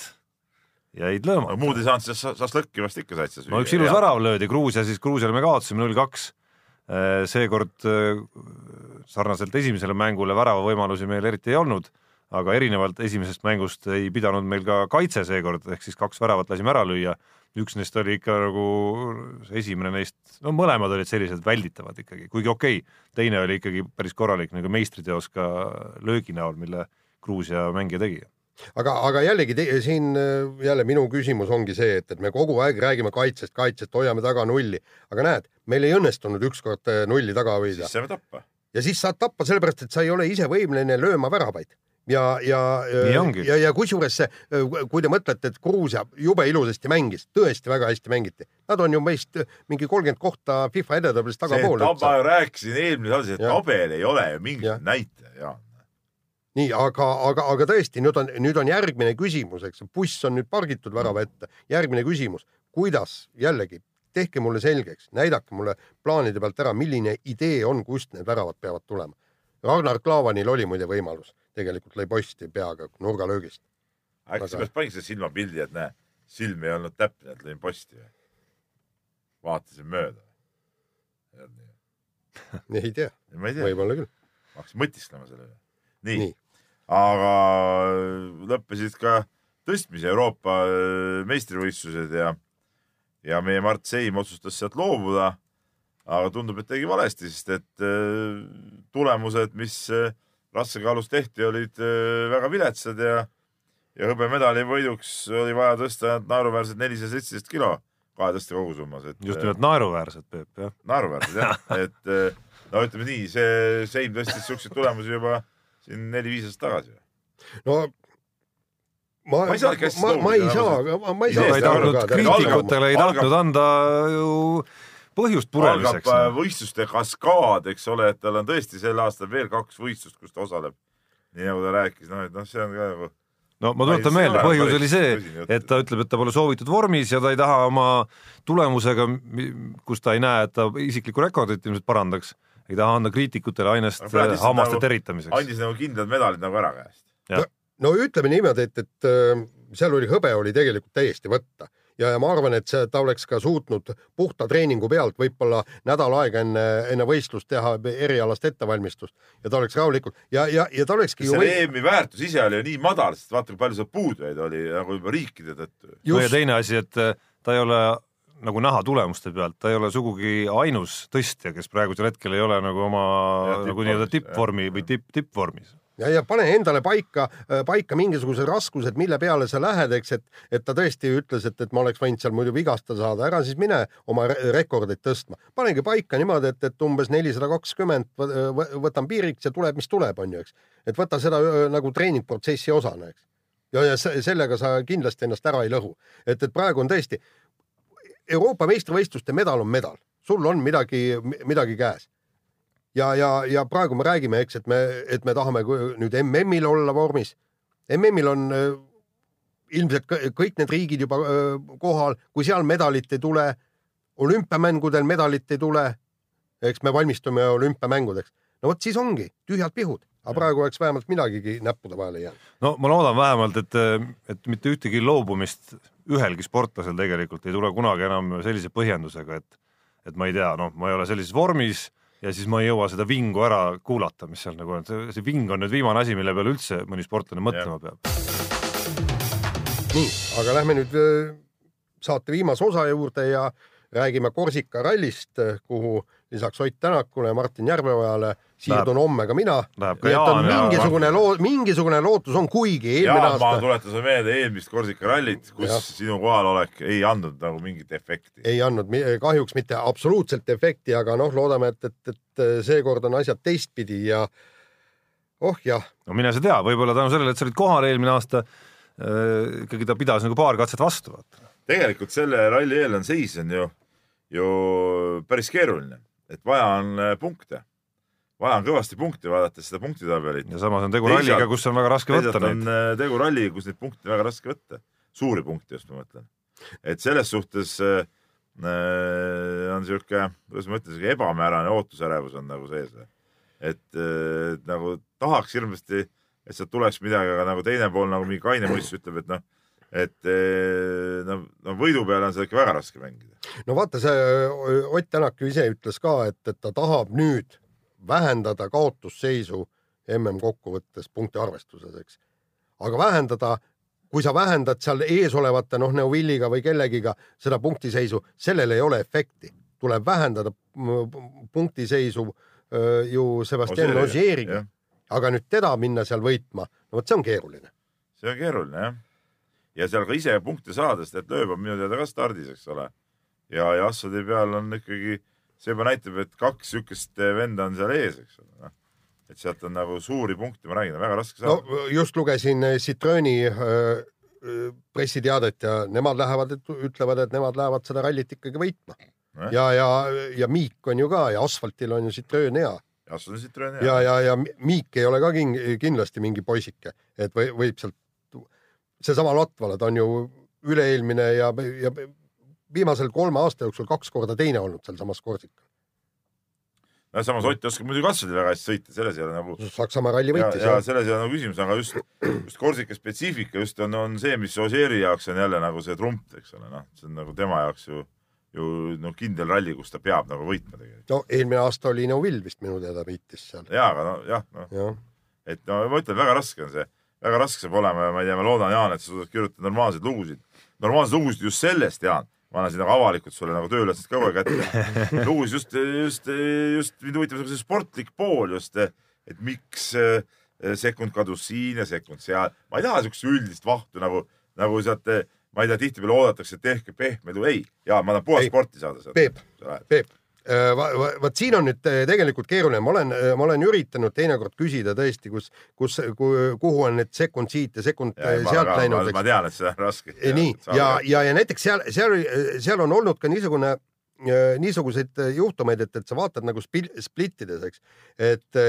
jäid löömata no,. muud ei saanud, siis šašlõkki vast ikka said no üks ilus värav löödi Gruusia, siis Gruusiale me kaotasime null kaks. Äh, seekord äh, sarnaselt esimesele mängule väravavõimalusi meil eriti ei olnud, aga erinevalt esimesest mängust ei pidanud meil ka kaitse seekord, ehk siis kaks väravat lasime ära lüüa üks neist oli ikka nagu esimene neist, no mõlemad olid sellised välditavad ikkagi, kuigi okei okay,, teine oli ikkagi päris korralik nagu meistriteos ka löögi näol, mille Gruusia mängija tegi aga, aga jällegi te, siin jälle minu küsimus ongi see, et, et me kogu aeg räägime kaitsest, kaitsest, hoiame taga nulli, aga näed, meil ei õnnestunud ükskord eh, nulli taga hoida. siis saame tappa. ja siis saad tappa sellepärast, et sa ei ole ise võimeline lööma väravaid ja, ja, ja, ja kusjuures see, kui te mõtlete, et Gruusia jube ilusasti mängis, tõesti väga hästi mängiti, nad on ju meist mingi kolmkümmend kohta FIFA edetabelis tagapool. ma rääkisin eelmises osas, et tabel ei ole ju mingisugune näitaja, Jaan nii, aga, aga, aga tõesti, nüüd on, nüüd on järgmine küsimus, eks buss on nüüd pargitud värava ette. järgmine küsimus, kuidas jällegi, tehke mulle selgeks, näidake mulle plaanide pealt ära, milline idee on, kust need väravad peavad tulema. Ragnar Klavanil oli muide võimalus tegelikult lõi posti peaga nurgalöögist. äkki sa peaks panid selle silmapildi, et näe, silm ei olnud täpne, et lõin posti või? vaatasin mööda. *laughs* ei tea, võib-olla küll. hakkasin mõtisklema selle üle. nii, nii., aga lõppesid ka tõstmise Euroopa äh, meistrivõistlused ja, ja meie Mart Seim otsustas sealt loobuda. aga tundub, et tegi valesti, sest et äh, tulemused, mis äh, raskekaalus tehti, olid äh, väga viletsad ja, ja hõbemedali võiduks oli vaja tõsta naeruväärsed nelisada seitseteist kilo kahe tõste kogusummas, et. just nimelt naeruväärsed, Peep, jah. naeruväärsed jah, *laughs* et äh, no ütleme nii, see Seim tõstis siukseid tulemusi juba siin neli-viis aastat tagasi. no ma, ma ei saa, ma, ma ei saa, ma ei saa. kriitikutele ei tahtnud anda ju põhjust puremiseks. algab no. võistluste kaskaad, eks ole, et tal on tõesti sel aastal veel kaks võistlust, kus ta osaleb. nii nagu ta rääkis, noh, et noh, see on ka nagu no ma tuletan meelde, põhjus oli see, et ta ütleb, et ta pole soovitud vormis ja ta ei taha oma tulemusega, kus ta ei näe, et ta isiklikku rekordit ilmselt parandaks, ei taha anda kriitikutele ainest hammaste nagu, teritamiseks. andis nagu kindlad medalid nagu ära käest. No, no ütleme niimoodi, et, et äh, seal oli hõbe oli tegelikult täiesti võtta ja, ja ma arvan, et see, ta oleks ka suutnud puhta treeningu pealt võib-olla nädal aega enne, enne võistlust teha erialast ettevalmistust ja ta oleks rahulikult ja, ja, ja ta olekski. selle või... EM-i väärtus ise oli ju nii madal, sest vaata, kui palju seal puudujaid oli nagu juba riikide tõttu. no ja teine asi, et äh, ta ei ole nagu näha tulemuste pealt, ta ei ole sugugi ainus tõstja, kes praegusel hetkel ei ole nagu oma ja, nagu nii-öelda tippvormi või tipp, tippvormis ja, ja pane endale paika, äh, paika mingisugused raskused, mille peale sa lähed, eks, et, et ta tõesti ütles, et, et ma oleks võinud seal muidu vigastada saada, ära siis mine oma rekordeid tõstma. panegi paika niimoodi, et, et umbes nelisada kakskümmend võtan piiriks ja tuleb, mis tuleb, on ju, eks. et võta seda nagu treeningprotsessi osana, eks. ja, ja sellega sa kindlasti ennast ära ei lõhu. et, et praegu on tõesti Euroopa meistrivõistluste medal on medal, sul on midagi, midagi käes ja, ja, ja praegu me räägime, eks, et me, et me tahame nüüd MM-il olla vormis. MM-il on äh, ilmselt kõik need riigid juba äh, kohal, kui seal medalit ei tule, olümpiamängudel medalit ei tule, eks me valmistume olümpiamängudeks. no vot siis ongi tühjad pihud, aga praegu oleks vähemalt midagigi näppude vahele jäänud. no ma loodan vähemalt, et, et mitte ühtegi loobumist ühelgi sportlasel tegelikult ei tule kunagi enam sellise põhjendusega, et et ma ei tea, noh, ma ei ole sellises vormis ja siis ma ei jõua seda vingu ära kuulata, mis seal nagu on, see ving on nüüd viimane asi, mille peale üldse mõni sportlane mõtlema peab. nii, aga lähme nüüd äh, saate viimase osa juurde ja räägime Korsika rallist, kuhu lisaks Ott Tänakule ja Martin Järveojale siirdun homme ka mina. on mingisugune loo-, mingisugune lootus on, kuigi eelmine aasta. ma tuletan sulle meelde eelmist Korsika rallit, kus ja. sinu kohalolek ei andnud nagu mingit efekti. ei andnud kahjuks mitte absoluutselt efekti, aga noh, loodame, et, et, et seekord on asjad teistpidi ja oh jah. no mine sa tea, võib-olla tänu sellele, et sa olid kohal eelmine aasta äh,, ikkagi ta pidas nagu paar katset vastu, tegelikult selle ralli eelne seis on ju, ju päris keeruline, et vaja on äh, punkte vaja on kõvasti punkti, vaadates seda punktitabelit. ja samas on tegu ralliga, kus on väga raske võtta neid. on äh, tegu ralliga, kus neid punkte väga raske võtta, suuri punkte just ma mõtlen. et selles suhtes äh, äh on sihuke, kuidas ma ütlen, sihuke ebamäärane ootusärevus on nagu sees. et äh, nagu tahaks hirmsasti, et sealt tuleks midagi, aga nagu teine pool nagu mingi kaine mõistus ütleb, et noh, et äh, no, no võidu peale on seda ikka väga raske mängida. no vaata, see Ott Tänak ju ise ütles ka, et, et ta tahab nüüd vähendada kaotusseisu mm kokkuvõttes punkti arvestuses, eks. aga vähendada, kui sa vähendad seal eesolevate noh, Neuvilliga või kellegiga seda punktiseisu, sellel ei ole efekti, tuleb vähendada punktiseisu ju Sebastian Ogieriga. aga nüüd teda minna seal võitma, no vot see on keeruline. see on keeruline jah. Ja seal ka ise punkte saades, et lööb on minu teada ka stardis, eks ole. ja, ja asjade peal on ikkagi see juba näitab, et kaks niisugust venda on seal ees, eks ole, noh. et sealt on nagu suuri punkte, ma räägin, väga raske saada. no just lugesin äh, Citrooni äh, äh, pressiteadet ja nemad lähevad, ütlevad, et nemad lähevad seda rallit ikkagi võitma eh?. ja, ja, ja Miik on ju ka ja asfaltil on ju Citroen hea. asfalt on Citroen hea. ja, ja, ja Miik ei ole ka king, kindlasti mingi poisike, et või, võib sealt, seesama Latvala, ta on ju üle-eelmine ja, ja viimasel kolme aasta jooksul kaks korda teine olnud sealsamas Korsikal. no samas Ott oskab muidugi katsuda väga hästi sõita, selles ei ole nagu. Saksamaa ralli võitis. ja, ja selles ei ole nagu küsimus, aga just, just Korsika spetsiifika just on, on see, mis Ožeeri jaoks on jälle nagu see trump, eks ole, noh, see on nagu tema jaoks ju, ju noh, kindel ralli, kus ta peab nagu võitma tegelikult. no eelmine aasta oli Neuvill vist minu teada võitis seal. ja, aga no jah, noh ja. et no ma ütlen, väga raske on see, väga raske saab olema ja ma ei tea, ma loodan, Jaan, et sa suudad kirjutada normaalseid lugusid, normaalseid lugusid just sellest, Jaan. Ma annan siin nagu avalikult sulle nagu tööülesanded ka kogu aeg ette. *laughs* lugus just, just, just mind huvitab see sportlik pool just, et miks eh, sekund kadus siin ja sekund seal. ma ei taha siukest üldist vahtu nagu, nagu sealt, ma ei tea, tihtipeale oodatakse, et tehke pehme, ei, ja ma tahan puhast sporti saada sealt. Peep, Peep Äh, vot siin on nüüd äh, tegelikult keeruline, ma olen, äh, ma olen üritanud teinekord küsida tõesti, kus, kus, kuhu on need sekund siit ja sekund ja, sealt ma, läinud. ma tean, et see on raske. nii ja, ja, ja näiteks seal, seal, seal on olnud ka niisugune niisuguseid juhtumeid, et, et sa vaatad nagu splittides, eks, et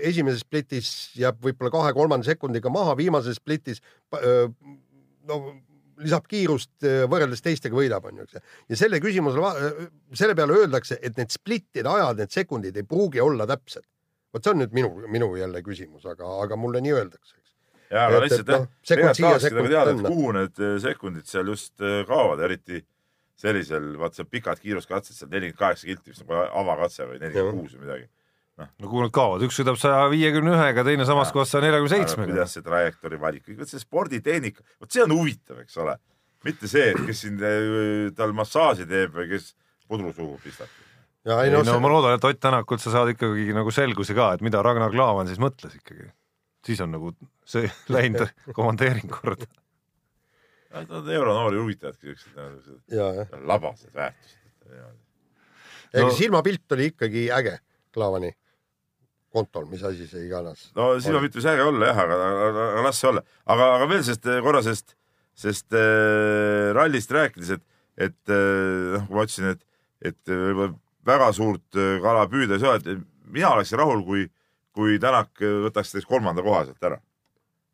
esimeses splitis jääb võib-olla kahe-kolmanda sekundiga maha, viimases splitis no lisab kiirust äh, võrreldes teistega võidab, onju, eks. ja selle küsimusele, äh, selle peale öeldakse, et need splittide ajad, need sekundid ei pruugi olla täpsed. vot see on nüüd minu, minu jälle küsimus, aga, aga mulle nii öeldakse, ja, aga lihtsalt jah no,, tegelikult tahakski nagu teada, et kuhu need äh, sekundid seal just kaovad, eriti sellisel, vaat see pikad kiiruskatsed seal nelikümmend kaheksa kilti vist nagu avakatse või nelikümmend kuus või midagi noh. no kuhu nad kaovad, üks sõidab saja viiekümne ühega, teine samas kohas saja neljakümne seitsmega. kuidas see trajektoori valik, vot see sporditehnika, vot see on huvitav, eks ole. mitte see, et kes siin äh, tal massaaži teeb või kes pudru suhu pistab. ja ei no, ei, no see... ma loodan, et Ott Tänakult sa saad ikkagi nagu selguse ka, et mida Ragnar Klavan siis mõtles ikkagi. siis on nagu see *laughs* läinud *laughs* komandeering korda. Nad on euronoori huvitavadki siuksed labased väärtused. ega no, silmapilt oli ikkagi äge Klaavani kontol, mis asi see iganes. no silmapilt võis äge olla jah, aga, aga, aga las see olla, aga, aga veel sellest korra sellest, sellest äh, rallist rääkides, et, et äh, noh äh,, kui ma ütlesin, et, et võib-olla väga suurt kala püüda ei saa, et mina oleksin rahul, kui, kui Tänak võtaks näiteks kolmanda koha sealt ära.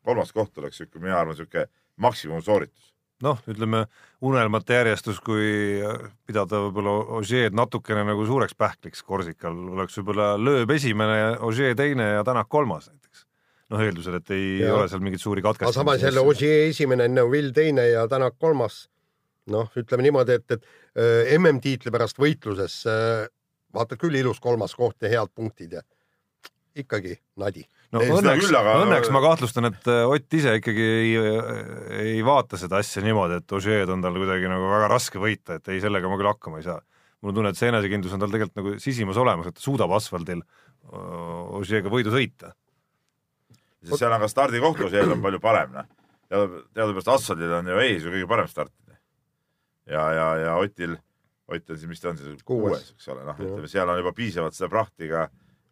kolmas koht oleks siuke, mina arvan, siuke maksimumsooritus noh, ütleme unelmate järjestus, kui pidada võib-olla Ožeed natukene nagu suureks pähkliks Korsikal, oleks võib-olla lööb esimene, Ožee teine ja Tänak kolmas näiteks. noh, eeldusel, et ei ja. ole seal mingeid suuri katkestamisi. samas jälle Ožee esimene, Neuvill teine ja Tänak kolmas. noh, ütleme niimoodi, et, et äh, MM-tiitli pärast võitluses äh, vaatad küll ilus kolmas koht ja head punktid ja ikkagi nadi. No ei, õnneks, aga... õnneks ma kahtlustan, et äh, Ott ise ikkagi ei, ei vaata seda asja niimoodi, et Ožeed on tal kuidagi nagu väga raske võita, et ei, sellega ma küll hakkama ei saa. mul on tunne, et see enesekindlus on tal tegelikult nagu sisimas olemas, et ta suudab asfaldil Ožeega võidu sõita. seal on ka stardikoht Ožeel on palju parem, noh. teadupärast asfaldil on ju ees ju kõige parem start. ja, ja, ja Otil Ott on siis, mis ta on siis, kuues, eks ole, noh, ütleme seal on juba piisavalt seda prahti ka,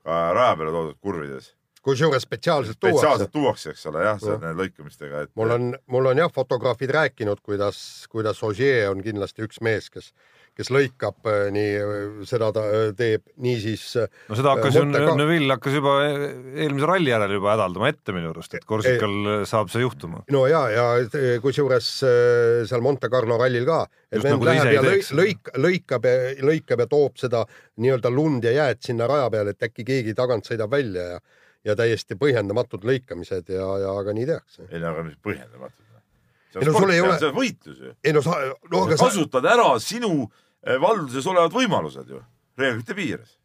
ka raja peale toodud kurvides. Kusjuures spetsiaalselt tuuakse. spetsiaalselt tuuakse, eks ole, jah, seal nende lõikamistega, et. mul on, mul on jah, fotograafid rääkinud, kuidas, kuidas Ogier on kindlasti üks mees, kes kes lõikab äh, nii, äh, seda ta äh, teeb, niisiis. no seda hakkas ju ka... Neville hakkas juba eelmise ralli järel juba hädaldama ette minu arust, et Korsikal e saab see juhtuma. no ja, ja kusjuures seal Monte Carlo rallil ka, et vend nagu läheb ja lõik, lõik, lõikab ja lõikab ja toob seda nii-öelda lund ja jääd sinna raja peale, et äkki keegi tagant sõidab välja ja ja täiesti põhjendamatud lõikamised ja, ja aga nii tehakse. ei no aga mis põhjendamatud? ei no sul ei ole. see on võitlus ju. ei no sa, no aga sa kasutad ära sinu eh, valduses olevad võimalused ju, reeglite piires.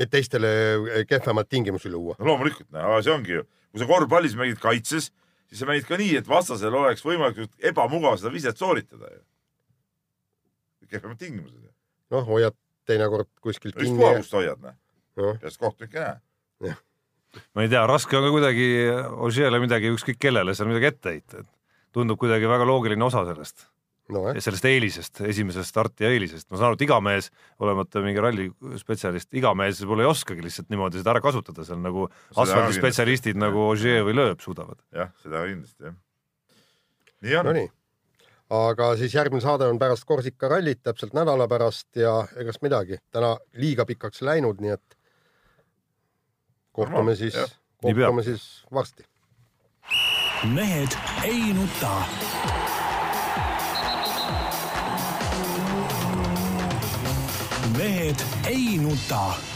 et teistele eh, kehvemaid tingimusi luua. no loomulikult, aga see ongi ju, kui sa korvpallis mängid kaitses, siis sa mängid ka nii, et vastasel oleks võimalikult ebamugav seda viset sooritada ju. kehvemad tingimused. noh, hoiad teinekord kuskilt kinni. ükspuha, kust hoiad, noh. peast kohtunik ei näe. Ma ei tea, raske on ka kuidagi Ožeele midagi ükskõik kellele seal midagi ette heita, et tundub kuidagi väga loogiline osa sellest no,. sellest eelisest, esimesest starti eelisest, ma saan aru, et iga mees, olemata mingi rallispetsialist, iga mees võib-olla ei oskagi lihtsalt niimoodi seda ära kasutada, seal nagu asfaldispetsialistid nagu Ogier või Loeb suudavad. jah, seda kindlasti jah. nii on no. aga siis järgmine saade on pärast Korsika rallit täpselt nädala pärast ja egas midagi, täna liiga pikaks läinud, nii et kohtume siis, kohtume siis varsti. Mehed ei nuta. mehed ei nuta